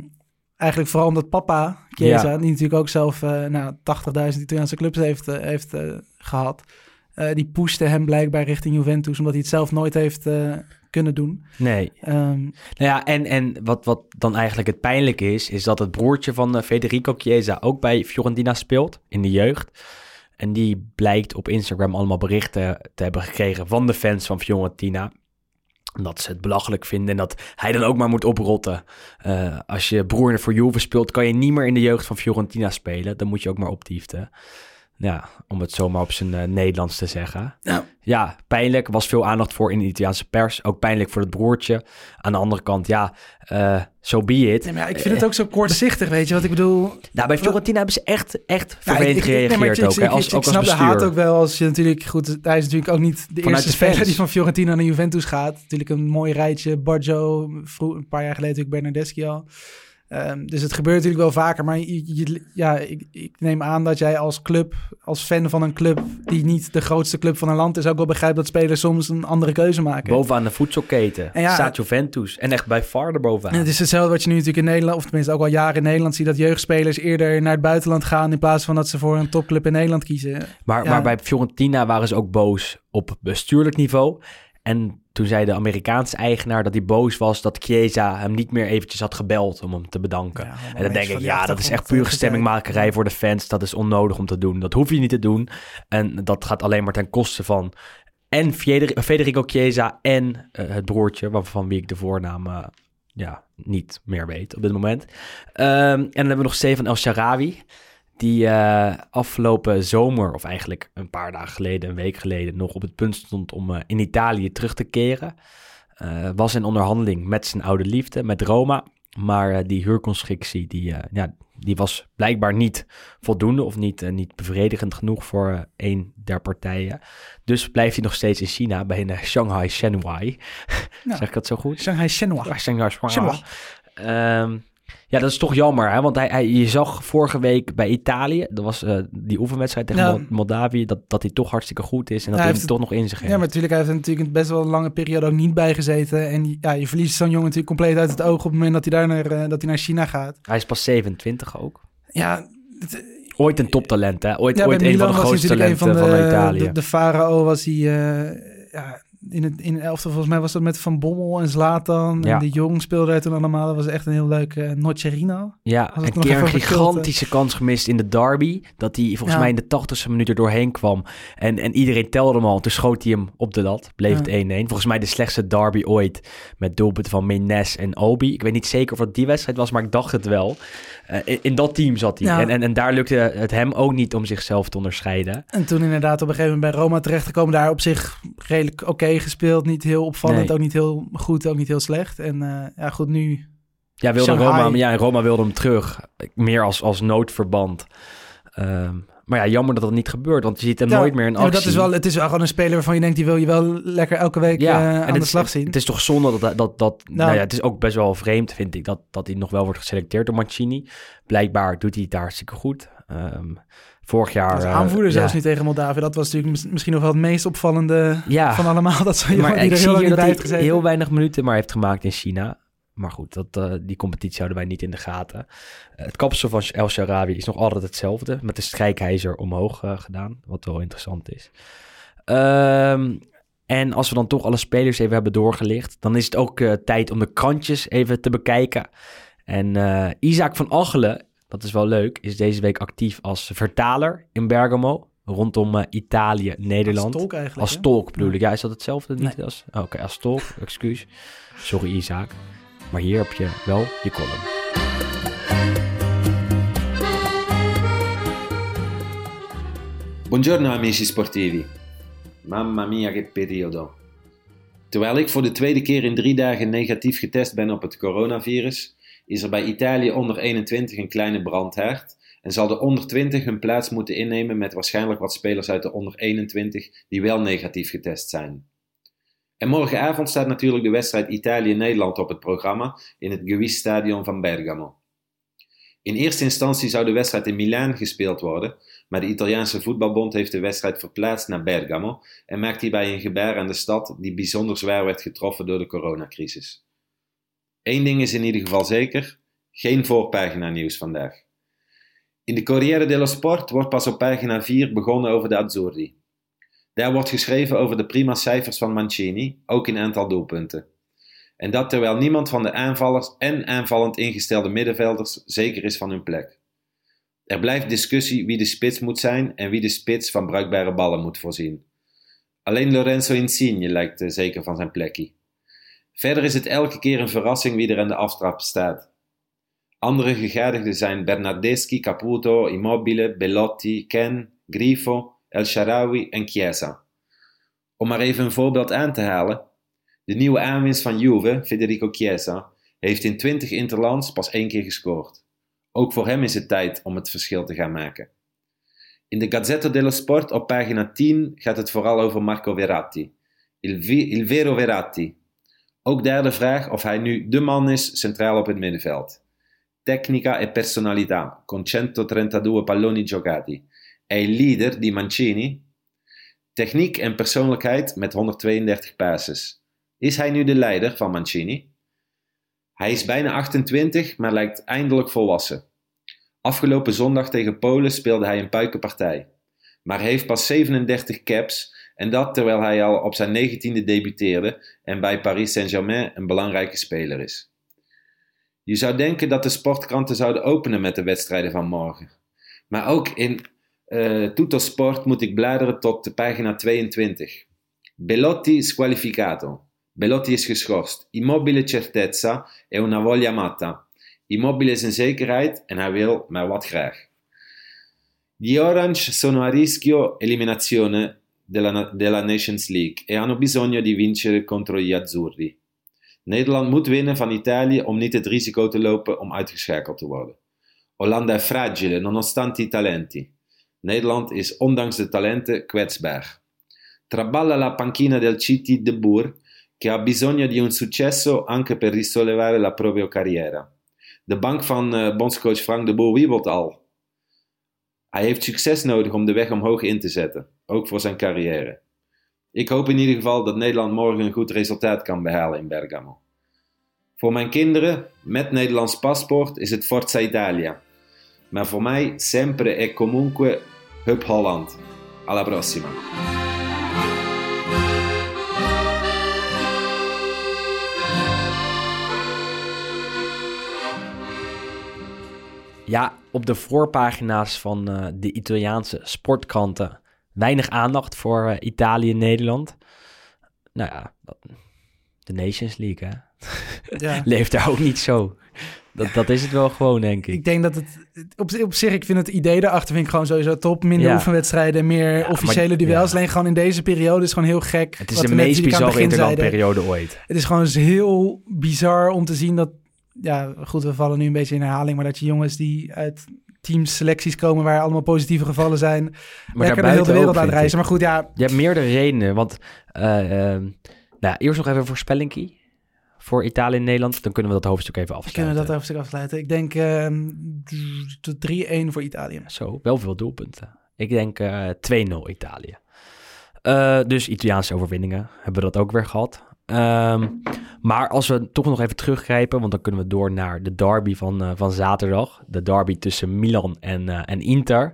eigenlijk vooral omdat papa, Chiesa, Ja. die natuurlijk ook zelf eh nou, 80.000 Italiaanse clubs heeft, eh, heeft eh, gehad. eh, die pushte hem blijkbaar richting Juventus, omdat hij het zelf nooit heeft kunnen doen. Nee. Ehm, Nou ja, en, en wat, wat dan eigenlijk het pijnlijke is, is dat het broertje van Federico Chiesa ook bij Fiorentina speelt in de jeugd. En die blijkt op Instagram allemaal berichten te hebben gekregen van de fans van Fiorentina. Dat ze het belachelijk vinden en dat hij dan ook maar moet oprotten. Eh, als je broer voor Juve speelt, kan je niet meer in de jeugd van Fiorentina spelen. Dan moet je ook maar optieften. Ja, om het zomaar op zijn eh, Nederlands te zeggen. Ja. ja, pijnlijk. Was veel aandacht voor in de Italiaanse pers. Ook pijnlijk voor het broertje. Aan de andere kant, ja, eh so be it. nee, maar ja, ik vind het ook zo kortzichtig, weet je wat ik bedoel? Nou, bij Fiorentina hebben ze echt, echt vervelend ik- nee, gereageerd ik- ook. ik- hè, ik- als, ik ook als snap de bestuur. haat ook wel als je natuurlijk... Goed, hij is natuurlijk ook niet de Vanuit eerste de speler die van Fiorentina naar Juventus gaat. Natuurlijk een mooi rijtje. Barjo, een paar jaar geleden natuurlijk Bernardeschi al. Ehm, dus het gebeurt natuurlijk wel vaker. Maar je, je- ja, ik, ik neem aan dat jij als club, als fan van een club... die niet de grootste club van een land is... ook wel begrijpt dat spelers soms een andere keuze maken. Bovenaan de voedselketen En ja, staat Juventus. En echt bij far erbovenaan. En het is hetzelfde wat je nu natuurlijk in Nederland, of tenminste ook al jaren in Nederland ziet, dat jeugdspelers eerder naar het buitenland gaan in plaats van dat ze voor een topclub in Nederland kiezen. Maar, Ja. maar bij Fiorentina waren ze ook boos op bestuurlijk niveau. En toen zei de Amerikaanse eigenaar dat hij boos was dat Chiesa hem niet meer eventjes had gebeld om hem te bedanken. Ja, en dan denk ik, ja, dat is echt pure eh, stemmingmakerij voor de fans. Dat is onnodig om te doen. Dat hoef je niet te doen. En dat gaat alleen maar ten koste van en Feder- Federico Chiesa en eh, het broertje, waarvan wie ik de voornaam eh, ja, niet meer weet op dit moment. Ehm, en dan hebben we nog Stefan El Sharawi. Die eh, afgelopen zomer, of eigenlijk een paar dagen geleden, een week geleden, nog op het punt stond om eh, in Italië terug te keren. Eh, was in onderhandeling met zijn oude liefde, met Roma. Maar die huurconstructie, die, ja, die was blijkbaar niet voldoende of niet, niet bevredigend genoeg voor een der partijen. Dus blijft hij nog steeds in China bij een Shanghai Shenhua. *laughs* Ja. Zeg ik dat zo goed? Shanghai Shenhua. Ja, Shanghai Shenhua. Shenhua. Ja, dat is toch jammer, hè? want hij, hij, je zag vorige week bij Italië, dat was eh, die oefenwedstrijd tegen Ja. Moldavië, dat, dat hij toch hartstikke goed is en dat Ja, hij hem toch nog in zich heeft. Ja, maar natuurlijk, hij heeft er natuurlijk best wel een lange periode ook niet bij gezeten. En ja, je verliest zo'n jongen natuurlijk compleet uit het oog op het moment dat hij, daar naar, eh, dat hij naar China gaat. Hij is pas 27 ook. Ja, het- Ooit een toptalent, hè? Ooit, ja ooit een van de grootste talenten van Italië. de, de farao was hij... eh, ja, in het in elftal volgens mij was dat met Van Bommel en Zlatan. Ja. En de Jong speelde hij toen allemaal. Dat was echt een heel leuk uh, Nocerino. Ja, een keer een gigantische kans gemist in de derby. Dat hij volgens Ja. mij in de tachtigste minuut er doorheen kwam. En, en iedereen telde hem al. Toen schoot hij hem op de lat. Bleef Ja. het 1-1. Volgens mij de slechtste derby ooit. Met doelpunten van Menes en Obi. Ik weet niet zeker of het die wedstrijd was, maar ik dacht het wel. Eh, in, in dat team zat hij. Ja. En, en, en daar lukte het hem ook niet om zichzelf te onderscheiden. En toen inderdaad op een gegeven moment bij Roma terechtgekomen. Daar op zich redelijk oké gespeeld. Niet heel opvallend, Nee. ook niet heel goed, ook niet heel slecht. En eh, ja, goed, nu... Ja, wilde Shanghai. Roma, ja, en Roma wilde hem terug. Meer als, als noodverband. Ehm, maar ja, jammer dat dat niet gebeurt. Want je ziet hem Ja, nooit meer in ja, actie. dat is wel, het is wel gewoon een speler waarvan je denkt, die wil je wel lekker elke week eh, aan de is- slag zien. Het is toch zonde dat, dat, dat nou, Nou. ja, het is ook best wel vreemd, vind ik, dat, dat hij nog wel wordt geselecteerd door Mancini. Blijkbaar doet hij het daar hartstikke goed. Ehm, vorig jaar... Als eh, aanvoerder ja. zelfs niet tegen Moldavië. Dat was natuurlijk mis- misschien nog wel het meest opvallende Ja, van allemaal. *laughs* Dat zo'n maar die ik er heel dat hij heel weinig minuten maar heeft gemaakt in China. Maar goed, dat, eh, die competitie houden wij niet in de gaten. Eh, het kapsel van El Sharawi is nog altijd hetzelfde. Met de strijkijzer omhoog eh, gedaan. Wat wel interessant is. Ehm, en als we dan toch alle spelers even hebben doorgelicht. Dan is het ook tijd om de krantjes even te bekijken. En Isaac van Achelen, dat is wel leuk, is deze week actief als vertaler in Bergamo. Rondom Italië, Nederland. Als tolk eigenlijk. Als tolk bedoel ik. Ja, is dat hetzelfde? Niet Nee. als... oh, Oké, als tolk. *laughs* Excuus. Sorry, Isaac. Maar hier heb je wel je column. Buongiorno amici sportivi. Mamma mia che periodo. Terwijl ik voor de tweede keer in drie dagen negatief getest ben op het coronavirus, is er bij Italië onder 21 een kleine brandhaard en zal de onder 20 hun plaats moeten innemen met waarschijnlijk wat spelers uit de onder 21 die wel negatief getest zijn. En morgenavond staat natuurlijk de wedstrijd Italië-Nederland op het programma in het Gewis Stadion van Bergamo. In eerste instantie zou de wedstrijd in Milaan gespeeld worden, maar de Italiaanse voetbalbond heeft de wedstrijd verplaatst naar Bergamo en maakt hierbij een gebaar aan de stad die bijzonder zwaar werd getroffen door de coronacrisis. Eén ding is in ieder geval zeker: geen voorpagina nieuws vandaag. In de Corriere dello Sport wordt pas op pagina 4 begonnen over de Azzurri. Daar wordt geschreven over de prima cijfers van Mancini, ook in aantal doelpunten. En dat terwijl niemand van de aanvallers en aanvallend ingestelde middenvelders zeker is van hun plek. Er blijft discussie wie de spits moet zijn en wie de spits van bruikbare ballen moet voorzien. Alleen Lorenzo Insigne lijkt zeker van zijn plekje. Verder is het elke keer een verrassing wie er aan de aftrap staat. Andere gegadigden zijn Bernardeschi, Caputo, Immobile, Bellotti, Ken, Grifo, El Sharawi en Chiesa. Om maar even een voorbeeld aan te halen. De nieuwe aanwinst van Juve, Federico Chiesa, heeft in 20 interlands pas één keer gescoord. Ook voor hem is het tijd om het verschil te gaan maken. In de Gazzetta dello Sport op pagina 10 gaat het vooral over Marco Verratti. Il vero Verratti. Ook daar de vraag of hij nu de man is centraal op het middenveld. Tecnica e personalità, con 132 palloni giocati. Il leader di Mancini? Techniek en persoonlijkheid met 132 passes. Is hij nu de leider van Mancini? Hij is bijna 28, maar lijkt eindelijk volwassen. Afgelopen zondag tegen Polen speelde hij een puikenpartij. Maar heeft pas 37 caps en dat terwijl hij al op zijn 19e debuteerde en bij Paris Saint-Germain een belangrijke speler is. Je zou denken dat de sportkranten zouden openen met de wedstrijden van morgen. Maar ook in eh Tutto Sport moet ik bladeren tot de pagina 22. Belotti squalificato. Belotti is geschorst. Immobile certezza e una voglia matta. Immobile is een zekerheid en hij wil maar wat graag. Gli Orange sono a rischio eliminazione della, della Nations League e hanno bisogno di vincere contro gli Azzurri. Nederland moet winnen van Italië om niet het risico te lopen om uitgeschakeld te worden. Olanda è fragile nonostante i talenti. Nederland is ondanks de talenten kwetsbaar. Traballa la panchina del CT De Boer, che ha bisogno di un successo anche per risollevare la propria carriera. De bank van eh, bondscoach Frank de Boer wiebelt al. Hij heeft succes nodig om de weg omhoog in te zetten, ook voor zijn carrière. Ik hoop in ieder geval dat Nederland morgen een goed resultaat kan behalen in Bergamo. Voor mijn kinderen met Nederlands paspoort is het Forza Italia. Maar voor mij sempre e comunque Hup Holland. Alla prossima. Ja, op de voorpagina's van eh, de Italiaanse sportkranten weinig aandacht voor eh, Italië en Nederland. Nou ja, de Nations League, hè? Ja. *laughs* Leeft daar ook niet zo. Dat, dat is het wel gewoon, denk ik. Ik denk dat het op, op zich, ik vind het idee daarachter vind ik gewoon sowieso top. Minder Ja. oefenwedstrijden, meer maar- officiële duels. Alleen gewoon in deze periode is gewoon heel gek. het is Wat de meest bizarre interlandperiode ooit. Het is gewoon heel bizar om te zien dat, ja, goed, we vallen nu een beetje in herhaling, maar dat je jongens die uit teamselecties komen waar allemaal positieve gevallen zijn, lekker de hele wereld aan reizen. Maar goed, ja, Je hebt meerdere redenen, want eh, ehm, nou, eerst nog even een voorspellingkie voor Italië en Nederland. Dan kunnen we dat hoofdstuk even kunnen afsluiten. we dat hoofdstuk afsluiten. Ik denk ehm, tot 3-1 voor Italië. Zo, wel veel doelpunten. Ik denk eh 2-0 Italië. Eh, dus Italiaanse overwinningen hebben we dat ook weer gehad. Ehm, maar als we toch nog even teruggrijpen, want dan kunnen we door naar de derby van, eh, van zaterdag. De derby tussen Milan en, eh, en Inter.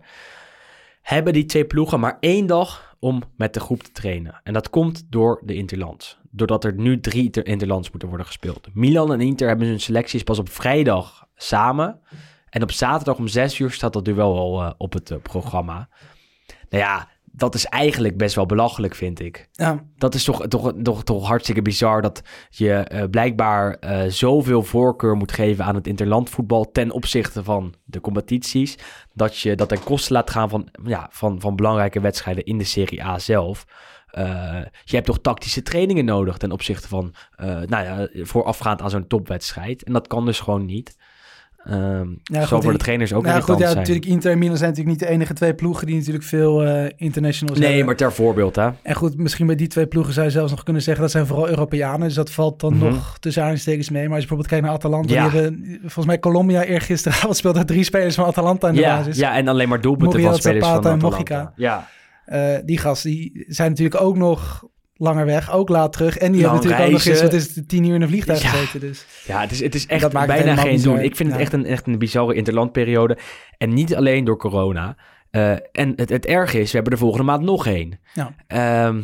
Hebben die twee ploegen maar één dag om met de groep te trainen. En dat komt door de Interlands. Doordat er nu drie Inter- Interlands moeten worden gespeeld. Milan en Inter hebben hun selecties pas op vrijdag samen. En op zaterdag om zes uur staat dat duel al eh, op het eh, programma. Nou ja, dat is eigenlijk best wel belachelijk, vind ik. Ja, Dat is toch, toch, toch, toch hartstikke bizar dat je eh, blijkbaar eh, zoveel voorkeur moet geven aan het interlandvoetbal ten opzichte van de competities. Dat je dat ten koste laat gaan van, ja, van, van belangrijke wedstrijden in de Serie A zelf. Eh, je hebt toch tactische trainingen nodig ten opzichte van, nou ja, voorafgaand aan zo'n topwedstrijd. En dat kan dus gewoon niet. Ehm Ja, die- trainers ook nou, irritant goed, ja, zijn. natuurlijk Inter en Milan zijn natuurlijk niet de enige twee ploegen die natuurlijk veel eh, internationals Nee, hebben. maar ter voorbeeld, hè. En goed, misschien bij die twee ploegen zou je zelfs nog kunnen zeggen dat zijn vooral Europeanen. Dus dat valt dan Mhm. nog tussen aanstekens mee. Maar als je bijvoorbeeld kijkt naar Atalanta, Ja. die hebben volgens mij Colombia eergisteravond speelt er drie spelers van Atalanta aan de Ja, basis. ja, en alleen maar doelpunten van spelers Zapata van en Atalanta. Mojica. Ja, Eh, die gasten die zijn natuurlijk ook nog langer weg, ook laat terug. En die Lang hebben natuurlijk ook nog eens, reizen. wat is het, tien uur in een vliegtuig Ja. gezeten. Dus. ja het, is, het is echt Dat maakt het bijna geen doen. Ik vind het echt een, echt een bizarre interlandperiode. En niet alleen door corona. Eh, en het, het erge is, we hebben de volgende maand nog één. Ja. Ehm,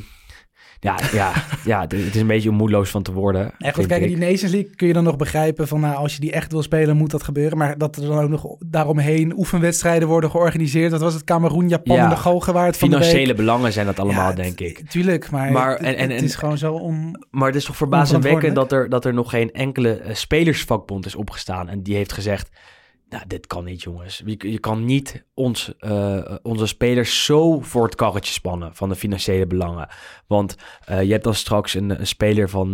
ja, ja, ja, het is een beetje om moedeloos van te worden. Ja, goed, kijk, ik. die Nations League kun je dan nog begrijpen van, nou, als je die echt wil spelen, moet dat gebeuren. Maar dat er dan ook nog daaromheen oefenwedstrijden worden georganiseerd. Dat was het Cameroen, Japan Ja. en de Galgen waar het van de Financiële week... belangen zijn dat allemaal, Ja, denk ik. Tuurlijk, maar, Maar- het, en- en- het en- is gewoon zo om... Maar het is toch verbazingwekkend dat er, dat er nog geen enkele eh, spelersvakbond is opgestaan. En die heeft gezegd, nou, dit kan niet, jongens. Je, kan niet ons, eh, onze spelers zo voor het karretje spannen van de financiële belangen. Want eh, je hebt dan straks een, een speler van...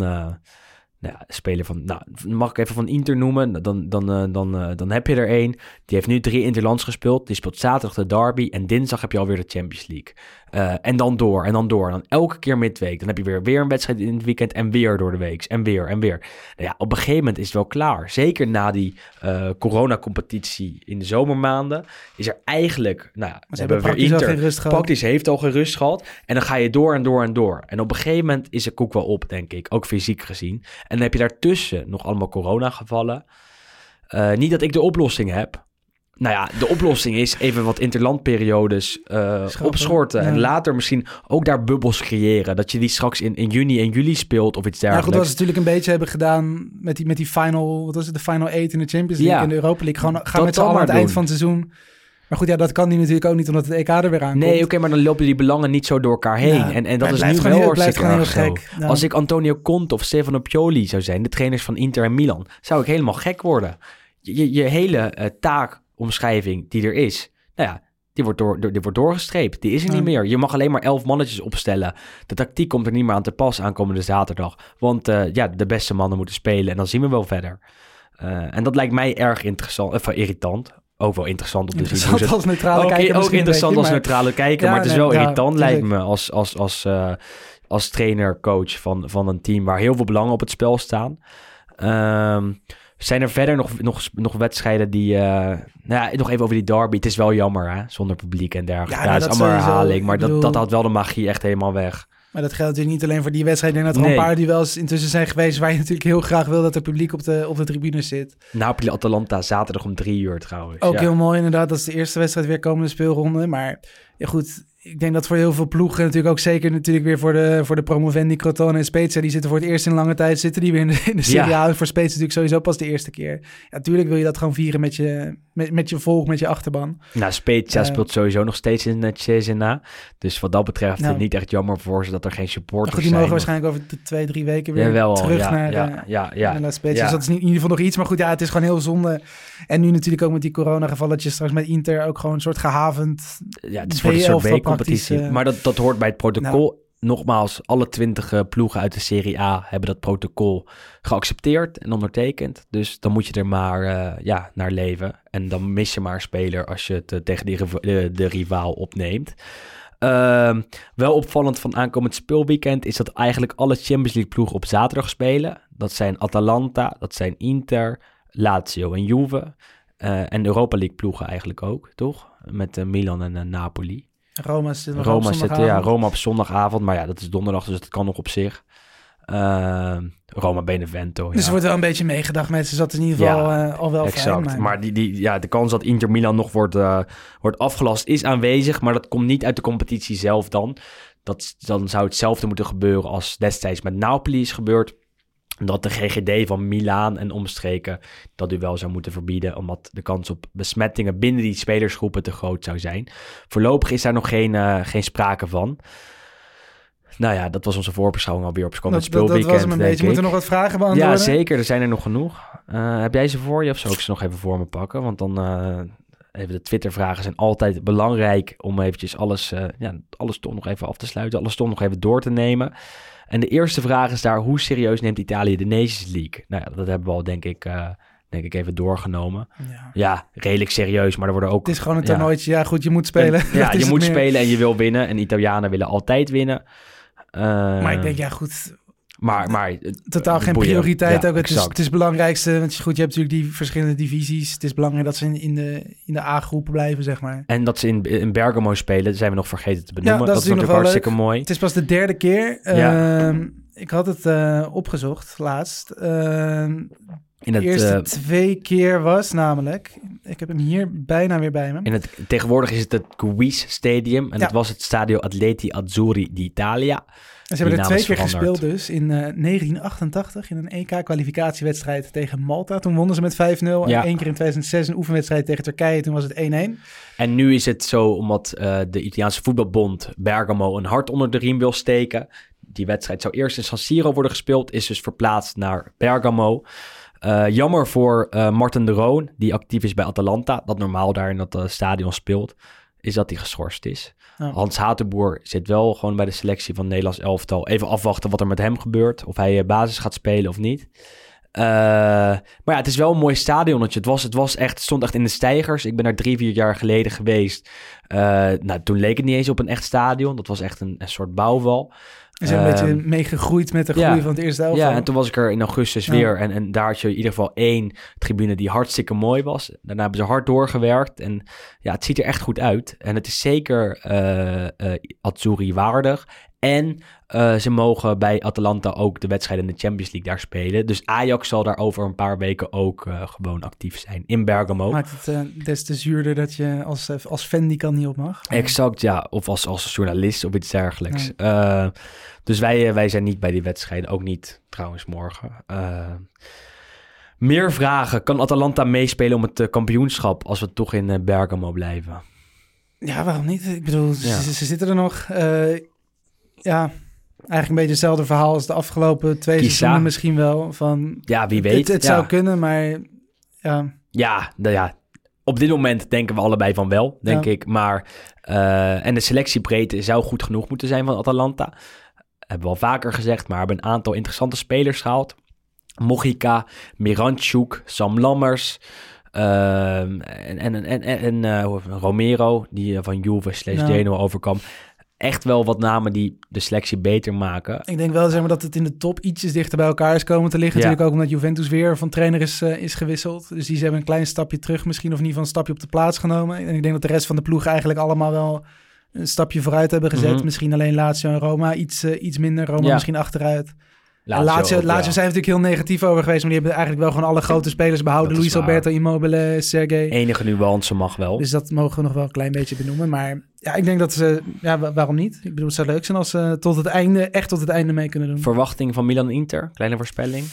nou, ja, speler van, nou, mag ik even van Inter noemen? Dan, dan, eh, dan, eh, dan heb je er één. Die heeft nu drie Interlands gespeeld. Die speelt zaterdag de derby. En dinsdag heb je alweer de Champions League. Eh, en dan door, en dan door. En dan elke keer midweek. Dan heb je weer, weer een wedstrijd in het weekend. En weer door de week. En weer, en weer. Nou ja, op een gegeven moment is het wel klaar. Zeker na die coronacompetitie in de zomermaanden. Is er eigenlijk, nou ja, Ze we hebben hebben weer Inter. geen rust gehad. Praktisch heeft al gerust gehad. En dan ga je door en door en door. En op een gegeven moment is de koek wel op, denk ik. Ook fysiek gezien. En dan heb je daartussen nog allemaal coronagevallen. Eh niet dat ik de oplossing heb. Nou ja, de oplossing is even wat interlandperiodes eh opschorten. En later misschien ook daar bubbels creëren. Dat je die straks in, in juni en juli speelt of iets Ja, goed, dergelijks. wat ze natuurlijk een beetje hebben gedaan met die, met die final, wat was het, de final 8 in de Champions League Ja. in de Europa League. Gewoon gaan Dat met z'n allen aan het eind van het seizoen. Maar goed, ja, dat kan die natuurlijk ook niet, omdat het EK er weer aankomt. Nee, oké, maar dan lopen die belangen niet zo door elkaar heen. Ja, en, en dat is nu wel hartstikke heel gek. Ja. Als ik Antonio Conte of Stefano Pioli zou zijn, de trainers van Inter en Milan, zou ik helemaal gek worden. Je, je, hele eh, taakomschrijving die er is, nou ja, die wordt, door, die wordt doorgestreept. Die is er Ja. niet meer. Je mag alleen maar elf mannetjes opstellen. De tactiek komt er niet meer aan te pas aankomende zaterdag. Want eh, ja, de beste mannen moeten spelen en dan zien we wel verder. Eh, en dat lijkt mij erg interessant, of irritant. Ook wel interessant om te zien. Ze- als neutrale ook, kijker ook interessant beetje, als maar- neutrale kijker, Ja, maar het is nee, wel irritant lijkt me als, als, als, eh, als trainer, coach van, van een team waar heel veel belangen op het spel staan. Ehm, zijn er verder nog, nog, nog wedstrijden die... eh, nou ja, nog even over die derby. Het is wel jammer, hè? Zonder publiek en dergelijke. Ja, Ja, nou, het is allemaal herhaling. Maar dat, dat had wel de magie echt helemaal weg. Maar dat geldt natuurlijk niet alleen voor die wedstrijd. Ik denk dat er Nee. een paar duels intussen zijn geweest... waar je natuurlijk heel graag wil dat er publiek op de, op de tribune zit. Napoli-Atalanta zaterdag om drie uur trouwens. Ook ja. heel mooi inderdaad. Dat is de eerste wedstrijd weer komende speelronde. Maar ja, goed, ik denk dat voor heel veel ploegen natuurlijk ook zeker natuurlijk weer voor de, voor de promovendi Crotone en Spezia. Die zitten voor het eerst in lange tijd zitten die weer in de, in de Serie Ja. A. Voor Spezia natuurlijk sowieso pas de eerste keer. Ja, natuurlijk wil je dat gewoon vieren met je, met, met je volk, met je achterban. Nou, Spezia Eh, speelt sowieso nog steeds in het Cesena. Dus wat dat betreft Nou. niet echt jammer voor ze dat er geen supporters goed, die zijn. mogen waarschijnlijk over de twee, drie weken weer Jawel, terug ja, naar, ja, eh, ja, ja. naar Spezia. Dus dat is niet, in ieder geval nog iets. Maar goed, ja, het is gewoon heel zonde. En nu natuurlijk ook met die coronagevalletjes straks met Inter ook gewoon een soort gehavend Ja, het is voor B11 soort eh, maar dat, dat hoort bij het protocol. Nogmaals, alle twintig eh, ploegen uit de Serie A hebben dat protocol geaccepteerd en ondertekend. Dus dan moet je er maar eh, ja, naar leven. En dan mis je maar een speler als je het eh, tegen die, de, de rivaal opneemt. Ehm, wel opvallend van aankomend speelweekend is dat eigenlijk alle Champions League ploegen op zaterdag spelen. Dat zijn Atalanta, dat zijn Inter, Lazio en Juve. Eh, en Europa League ploegen eigenlijk ook, toch? Met Milan en Napoli. Roma zit Roma, ja. Roma op zondagavond, maar ja, dat is donderdag, dus dat kan nog op zich. Ehm, Roma Benevento. Dus ja. er wordt wel een beetje meegedacht met ze. Is in ieder geval Ja, eh, al wel Exact. fijn. Maar, die, die, ja, de kans dat Inter Milan nog wordt, eh, wordt afgelast is aanwezig, maar dat komt niet uit de competitie zelf dan. Dat, dan zou hetzelfde moeten gebeuren als destijds met Napoli is gebeurd. Dat de GGD van Milaan en omstreken dat duel zou moeten verbieden, omdat de kans op besmettingen binnen die spelersgroepen te groot zou zijn. Voorlopig is daar nog geen, eh, geen sprake van. Nou ja, dat was onze voorbeschouwing alweer op komend dat, dat, speelweekend. was hem een beetje. Moeten nog wat vragen beantwoorden? Ja, zeker. Er zijn er nog genoeg. Eh, heb jij ze voor je of zou ik ze nog even voor me pakken? Want dan eh, even de Twitter-vragen zijn altijd belangrijk om eventjes alles, ja, alles toch nog even af te sluiten. Alles toch nog even door te nemen. En de eerste vraag is daar, hoe serieus neemt Italië de Nations League? Nou ja, dat hebben we al denk ik, eh, denk ik even doorgenomen. Ja. Ja, redelijk serieus, maar er worden ook... Het is gewoon een ja. toernooitje. Ja, goed, je moet spelen. En- ja, *laughs* je moet meer. spelen en je wil winnen. En Italianen willen altijd winnen. Eh, Maar ik denk, ja goed, maar, maar totaal geen boeien. prioriteit Ja, ook. Het is, het is het belangrijkste, want goed, je hebt natuurlijk die verschillende divisies. Het is belangrijk dat ze in, in de, in de A-groepen blijven, zeg maar. En dat ze in, in Bergamo spelen, zijn we nog vergeten te benoemen. Ja, dat, dat is natuurlijk hartstikke mooi. Het is pas de derde keer. Ja. Ehm, ik had het eh, opgezocht laatst. Ehm, In de het, eerste eh, twee keer was namelijk... Ik heb hem hier bijna weer bij me. in het, tegenwoordig is het het Guis Stadium. En Ja. het was het Stadio Atleti Azzurri d'Italia. En ze hebben er twee keer veranderd. gespeeld dus. In eh, 1988 in een EK-kwalificatiewedstrijd tegen Malta. Toen wonnen ze met 5-0. En Ja. één keer in 2006 een oefenwedstrijd tegen Turkije. Toen was het 1-1. En nu is het zo, omdat eh, de Italiaanse voetbalbond Bergamo een hart onder de riem wil steken. Die wedstrijd zou eerst in San Siro worden gespeeld, is dus verplaatst naar Bergamo. Eh, jammer voor eh Martin de Roon, die actief is bij Atalanta, dat normaal daar in dat eh, stadion speelt, is dat hij geschorst is. Hans Hatenboer zit wel gewoon bij de selectie van Nederlands elftal. Even afwachten wat er met hem gebeurt, of hij basis gaat spelen of niet. Maar ja, het is wel een mooi stadionnetje. Het, was, het, was echt, het stond echt in de stijgers. Ik ben daar drie, vier jaar geleden geweest. Nou, toen leek het niet eens op een echt stadion. Dat was echt een, een soort bouwwal. Ze zijn een Ehm, beetje meegegroeid met de groei ja. van het eerste elftal. Ja, en toen was ik er in augustus Ja. weer. En, en daar had je in ieder geval één tribune die hartstikke mooi was. Daarna hebben ze hard doorgewerkt. En ja, het ziet er echt goed uit. En het is zeker eh eh, Azzurri waardig. En eh, ze mogen bij Atalanta ook de wedstrijden in de Champions League daar spelen. Dus Ajax zal daar over een paar weken ook eh, gewoon actief zijn in Bergamo. Maakt het eh, des te zuurder dat je als, als fan die kan niet op mag. Exact, ja. Of als, als journalist of iets dergelijks. Dus wij, wij zijn niet bij die wedstrijden. Ook niet trouwens morgen. Meer vragen. Kan Atalanta meespelen om het kampioenschap als we toch in Bergamo blijven? Ja, waarom niet? Ik bedoel, ze, Ja. ze- ze zitten er nog. Ja, eigenlijk een beetje hetzelfde verhaal als de afgelopen twee Kisa. seizoenen misschien wel. Van, Ja, wie weet. Het, het ja. zou kunnen, maar ja, Ja, nou ja, op dit moment denken we allebei van wel, denk Ja. ik. Maar, eh, en de selectiebreedte zou goed genoeg moeten zijn van Atalanta. Hebben we al vaker gezegd, maar hebben een aantal interessante spelers gehaald. Mojica, Miranchuk, Sam Lammers. Ehm, en en, en, en, en, eh, Romero, die eh, van Juve slash. Genoa overkwam. Echt wel wat namen die de selectie beter maken. Ik denk wel zeg maar, dat het in de top ietsjes dichter bij elkaar is komen te liggen. Ja. Natuurlijk ook omdat Juventus weer van trainer is, eh, is gewisseld. Dus die hebben een klein stapje terug misschien, of in ieder geval een stapje op de plaats genomen. En ik denk dat de rest van de ploeg eigenlijk allemaal wel een stapje vooruit hebben gezet. Mhm. Misschien alleen Lazio en Roma iets, eh, iets minder. Roma Ja. misschien achteruit. Lazio, Lazio, ja. Zijn natuurlijk heel negatief over geweest. Maar die hebben eigenlijk wel gewoon alle grote spelers behouden. Luis waar. Alberto, Immobile, Sergej. Enige nuance mag wel. Dus dat mogen we nog wel een klein beetje benoemen. Maar ja, ik denk dat ze... Ja, wa- waarom niet? Ik bedoel, het zou leuk zijn als ze tot het einde, echt tot het einde mee kunnen doen. Verwachting van Milan-Inter, kleine voorspelling.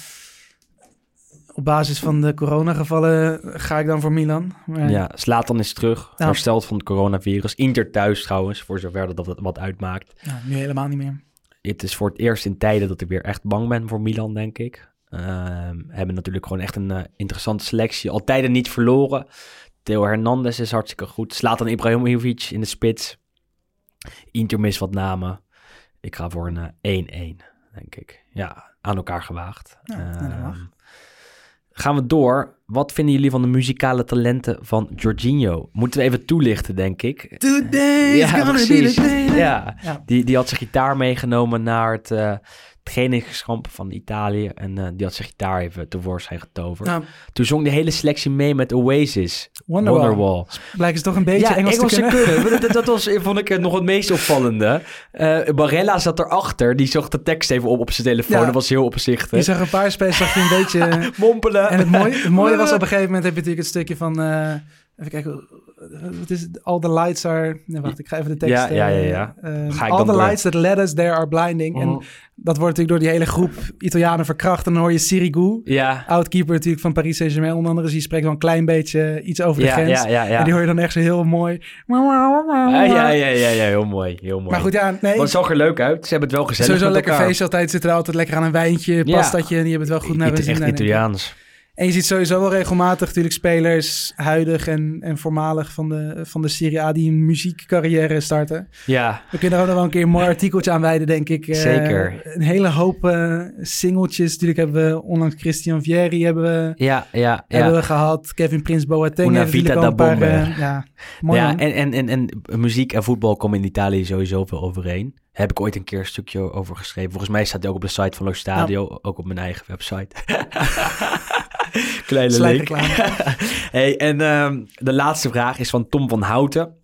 Op basis van de coronagevallen ga ik dan voor Milan. Maar Ja, Slatan is terug, Ja. hersteld van het coronavirus. Inter thuis trouwens, voor zover dat dat wat uitmaakt. ja, nu helemaal niet meer. Het is voor het eerst in tijden dat ik weer echt bang ben voor Milan, denk ik. Ehm hebben natuurlijk gewoon echt een eh, interessante selectie. Al tijden niet verloren. Theo Hernandez is hartstikke goed. Slatan Ibrahimovic in de spits. Inter mist wat namen. Ik ga voor een eh, 1-1, denk ik. Ja, aan elkaar gewaagd. Ja. Ehm, gaan we door. Wat vinden jullie van de muzikale talenten van Jorginho? Moeten we even toelichten, denk ik. Today is gonna be precies. the day. Ja, Ja. die, die had zijn gitaar meegenomen naar het eh trainingskamp van Italië. En eh, die had zijn gitaar even tevoorschijn getoverd. Nou, Toen zong de hele selectie mee met Oasis. Wonderwall. Wonderwall. Blijkt ze toch een beetje Ja, Engels, Engels te kunnen. kunnen. *laughs* dat, dat was, vond ik, nog het meest opvallende. Eh Barella zat erachter. Die zocht de tekst even op op zijn telefoon. Ja. Dat was heel Je opzichtig. zag een paar spelers zag je een beetje... *laughs* Mompelen. En het mooie, het mooie was op een gegeven moment heb je natuurlijk het stukje van... eh, even kijken, wat is het? All the lights are... Nee, wacht, ik ga even de tekst... Ja, ja, ja, ja. eh, Ga ik all the door. lights that led us there are blinding. En Oh. dat wordt natuurlijk door die hele groep Italianen verkracht. En dan hoor je Sirigu, Ja. oud-keeper natuurlijk van Paris Saint-Germain onder andere. Dus die spreekt wel een klein beetje iets over de Ja, grens. ja, ja, ja. En die hoor je dan echt zo heel mooi. Ja, ja, ja, ja, ja, heel mooi. Heel mooi. Maar goed, ja, nee. Het zag er leuk uit. Ze hebben het wel gezellig Sowieso lekker elkaar. feestje altijd. Zitten er altijd lekker aan een wijntje, Ja. pastatje. En die hebben het wel goed naar zin. Echt. Italiaans. En je ziet sowieso wel regelmatig natuurlijk spelers, huidig en, en voormalig van de, van de Serie A, die een muziekcarrière starten. Ja, We kunnen er ook nog wel een keer een mooi artikeltje aan wijden, denk ik. Eh, Zeker. Een hele hoop eh singeltjes. Natuurlijk hebben we onlangs Christian Vieri hebben we, ja, ja. hebben ja. we gehad. Kevin Prins Boateng. Una vita da paar, eh, ja, mooi ja, en, en, en, en muziek en voetbal komen in Italië sowieso veel overeen. Heb ik ooit een keer een stukje over geschreven. Volgens mij staat hij ook op de site van Lo Stadio, ook op mijn eigen website. *laughs* *laughs* Kleine. Slijkreclame. *laughs* hey, en ehm, de laatste vraag is van Tom van Houten.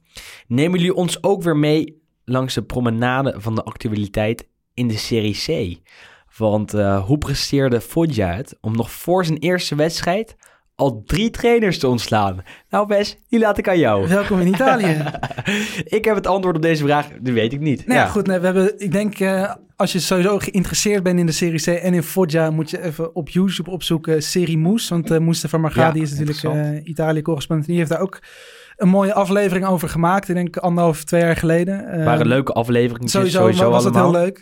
Nemen jullie ons ook weer mee langs de promenade van de actualiteit in de Serie C? Want eh, hoe presteerde Foggia het om nog voor zijn eerste wedstrijd al drie trainers te ontslaan? Nou Wes, die laat ik aan jou. Welkom in Italië. *laughs* ik heb het antwoord op deze vraag, die weet ik niet. Nou ja, goed. Nee, we hebben, ik denk, eh, als je sowieso geïnteresseerd bent in de Serie C en in Foggia, moet je even op YouTube opzoeken Serie Moes. Want eh Mustafa Margadi Ja, is natuurlijk eh Italië-correspondent. Die heeft daar ook een mooie aflevering over gemaakt. Ik denk anderhalf, twee jaar geleden. Waren leuke afleveringen. Sowieso, Sowieso, was het allemaal. heel leuk.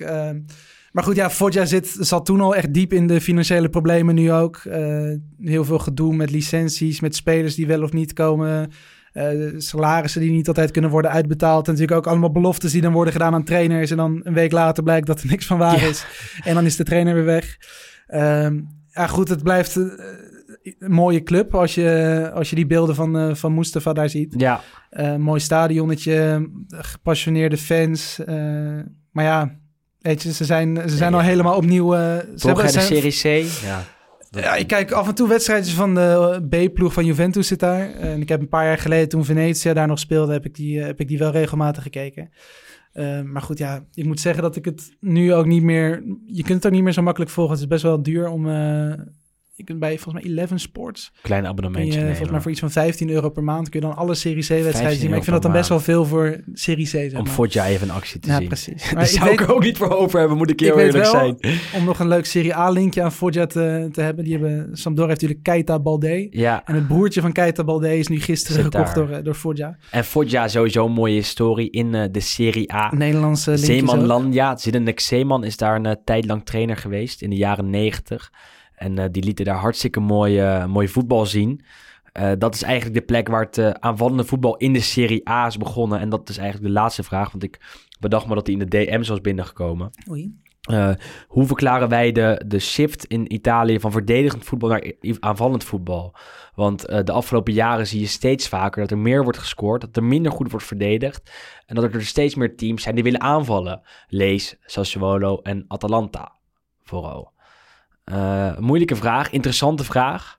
Maar goed, ja, Foggia zit, zat toen al echt diep in de financiële problemen. Nu ook. Eh, heel veel gedoe met licenties, met spelers die wel of niet komen. eh, salarissen die niet altijd kunnen worden uitbetaald. En natuurlijk ook allemaal beloftes die dan worden gedaan aan trainers. En dan een week later blijkt dat er niks van waar Ja. is. En dan is de trainer weer weg. Ehm, ja, goed, het blijft eh, een mooie club als je, als je die beelden van, eh, van Mustafa daar ziet. Ja, mooi stadionnetje, gepassioneerde fans. maar ja, weet je, ze zijn, ze zijn Ja. al helemaal opnieuw... eh, ze hebben- de zijn- Serie C. Ja. ja, ik kijk af en toe wedstrijdjes van de B-ploeg van Juventus zit daar. En ik heb een paar jaar geleden, toen Venetië daar nog speelde, heb ik die, eh, heb ik die wel regelmatig gekeken. Eh, maar goed, ja, ik moet zeggen dat ik het nu ook niet meer... Je kunt het ook niet meer zo makkelijk volgen. Het is best wel duur om... je kunt bij volgens mij 11 Sports Klein je abonnementje volgens mij voor iets van 15 euro per maand kun je dan alle Serie C-wedstrijden 15 zien. Maar ik vind dat dan best wel veel voor Serie C, zeg Om. Foggia even in actie te Ja, zien. precies. *laughs* Daar Maar zou ik er ook niet voor over hebben, moet ik heel eerlijk wel, zijn. om nog een leuk Serie A-linkje aan Foggia te, te hebben. Die hebben, Sampdoria heeft natuurlijk Keita Balde. Ja, En het broertje van Keita Balde is nu gisteren Zit gekocht daar. door, eh, door Foggia. en Foggia sowieso een mooie story in eh, de Serie A. Nederlandse. Zeeman ja, Zdenek Zeeman is daar een eh, tijd lang trainer geweest in de jaren negentig. En eh, die lieten daar hartstikke mooi, mooi voetbal zien. Eh, dat is eigenlijk de plek waar het aanvallende voetbal in de Serie A is begonnen. En dat is eigenlijk de laatste vraag, want ik bedacht me dat hij in de DM's was binnengekomen. Oei. Hoe verklaren wij de, de shift in Italië van verdedigend voetbal naar aanvallend voetbal? Want de afgelopen jaren zie je steeds vaker dat er meer wordt gescoord, dat er minder goed wordt verdedigd en dat er steeds meer teams zijn die willen aanvallen. Lees Sassuolo en Atalanta vooral. Eh, moeilijke vraag, interessante vraag.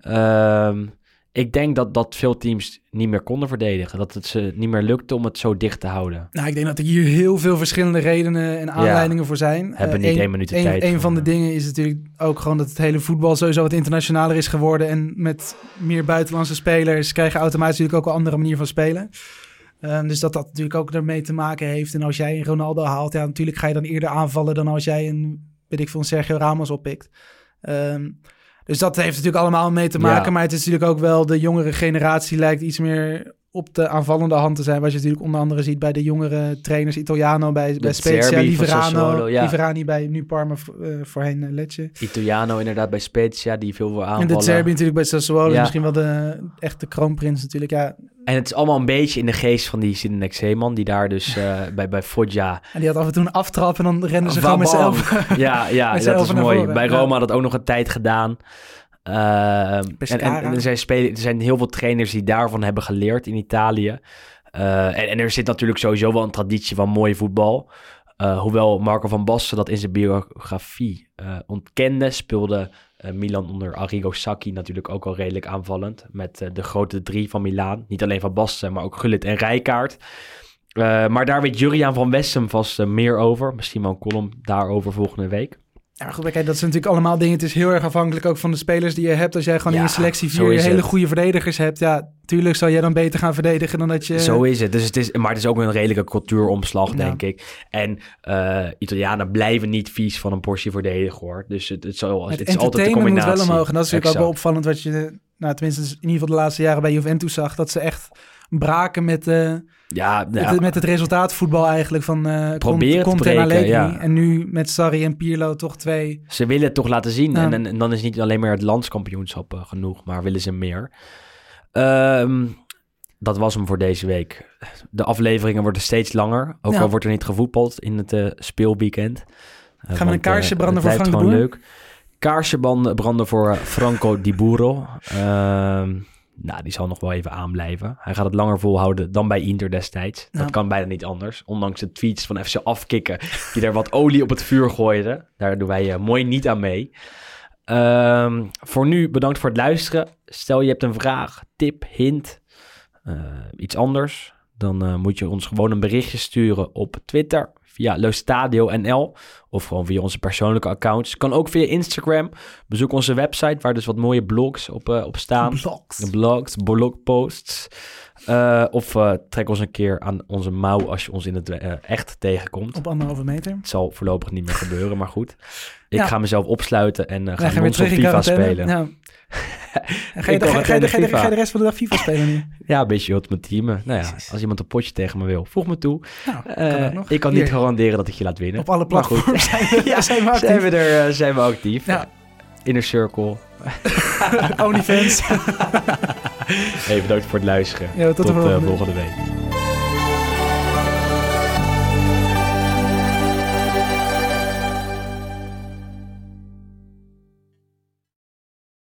Ehm, ik denk dat, dat veel teams niet meer konden verdedigen. Dat het ze niet meer lukte om het zo dicht te houden. Nou, ik denk dat er hier heel veel verschillende redenen en aanleidingen voor zijn. Hebben Eh, niet één- minuut de tijd Een voor, van de dingen is natuurlijk ook gewoon dat het hele voetbal sowieso wat internationaler is geworden. En met meer buitenlandse spelers krijg je automatisch natuurlijk ook een andere manier van spelen. Ehm, dus dat dat natuurlijk ook ermee te maken heeft. En als jij een Ronaldo haalt, ja, natuurlijk ga je dan eerder aanvallen dan als jij een, weet ik veel, een Sergio Ramos oppikt. Ehm, dus dat heeft natuurlijk allemaal mee te maken. Ja. Maar het is natuurlijk ook wel, de jongere generatie lijkt iets meer op de aanvallende hand te zijn. Wat je natuurlijk onder andere ziet bij de jongere trainers. Italiano bij, bij Spezia, Liverano, ja. Liverani bij nu Parma, eh, voorheen uh, Lecce. Italiano inderdaad bij Spezia, die veel En aanvallen. de Zerbi natuurlijk bij Sassuolo. Ja. Misschien wel de echte kroonprins natuurlijk. Ja, En het is allemaal een beetje in de geest van die Sidenek Zeeman, die daar dus *laughs* eh, bij, bij Foggia... en die had af en toe een aftrap en dan renden ze gewoon met z'n. *laughs* Ja, ja *laughs* Met dat is mooi. voren, Bij. Roma had dat ook nog een tijd gedaan. Ehm, en, Pescara. en, en er, zijn spelen, er zijn heel veel trainers die daarvan hebben geleerd in Italië. Eh, en, en er zit natuurlijk sowieso wel een traditie van mooi voetbal. Eh, hoewel Marco van Basten dat in zijn biografie eh, ontkende, speelde Milan onder Arrigo Sacchi natuurlijk ook al redelijk aanvallend. Met de grote drie van Milaan. Niet alleen van Basten, maar ook Gullit en Rijkaard. Maar daar weet Juriaan van Wessem vast meer over. Misschien wel een column daarover volgende week. Ja, maar goed, kijk, dat zijn natuurlijk allemaal dingen. Het is heel erg afhankelijk ook van de spelers die je hebt. Als jij gewoon in je selectie vier is hele het. goede verdedigers hebt. Ja, tuurlijk zal jij dan beter gaan verdedigen dan dat je... Zo is het. Dus het is. Maar het is ook een redelijke cultuuromslag, Ja. denk ik. En eh, Italianen blijven niet vies van een portie verdedigen, hoor. Dus het, het, zal, Het het is altijd de entertainment moet combinatie. wel omhoog. En dat is natuurlijk ook wel opvallend wat je, nou, tenminste in ieder geval de laatste jaren bij Juventus zag. Dat ze echt braken met, eh, Ja, met, ja, het- met het resultaatvoetbal eigenlijk van Proberen te Conte en breken, ja. En nu met Sarri en Pirlo toch twee. ze willen het toch laten zien. Ja. En, en, en dan is niet alleen maar het landskampioenschap eh, genoeg, maar willen ze meer. Ehm, dat was hem voor deze week. De afleveringen worden steeds langer. Ook Ja. al wordt er niet gevoetbald in het eh, speelweekend. Eh, we een kaarsje branden voor Frank de Boer? leuk. Kaarsje branden voor Franco Di Burro. Nou, die zal nog wel even aanblijven. Hij gaat het langer volhouden dan bij Inter destijds. Dat kan bijna niet anders. Ondanks de tweets van FC Afkikken die er wat olie op het vuur gooiden. Daar doen wij eh, mooi niet aan mee. Ehm, voor nu bedankt voor het luisteren. Stel je hebt een vraag, tip, hint, eh, iets anders. Dan eh, moet je ons gewoon een berichtje sturen op Twitter via Leustadio NL of gewoon via onze persoonlijke accounts. Kan ook via Instagram. Bezoek onze website waar dus wat mooie blogs op, eh, op staan. Blogs. Blogs, blogposts. Eh, of eh, trek ons een keer aan onze mouw als je ons in het echt tegenkomt. Op anderhalve meter. Het zal voorlopig niet meer gebeuren, maar goed. *laughs* Ik Ja. ga mezelf opsluiten en ga gaan weer terug FIFA spelen. Ja. Ga je, de, ga, ga, de, ga, je de, de rest van de dag FIFA spelen nu? *laughs* Ja, een beetje wat met teamen. Nou ja, als iemand een potje tegen me wil, voeg me toe. Nou, kan Eh, nog. ik kan Hier. niet garanderen dat ik je laat winnen. Op alle platforms *laughs* zijn we, Ja, zijn we actief. Zijn we, er, eh, zijn we actief. Ja. Inner Circle. *laughs* Onlyfans. Hey, bedankt voor het luisteren. Ja, tot de tot eh, volgende. volgende week.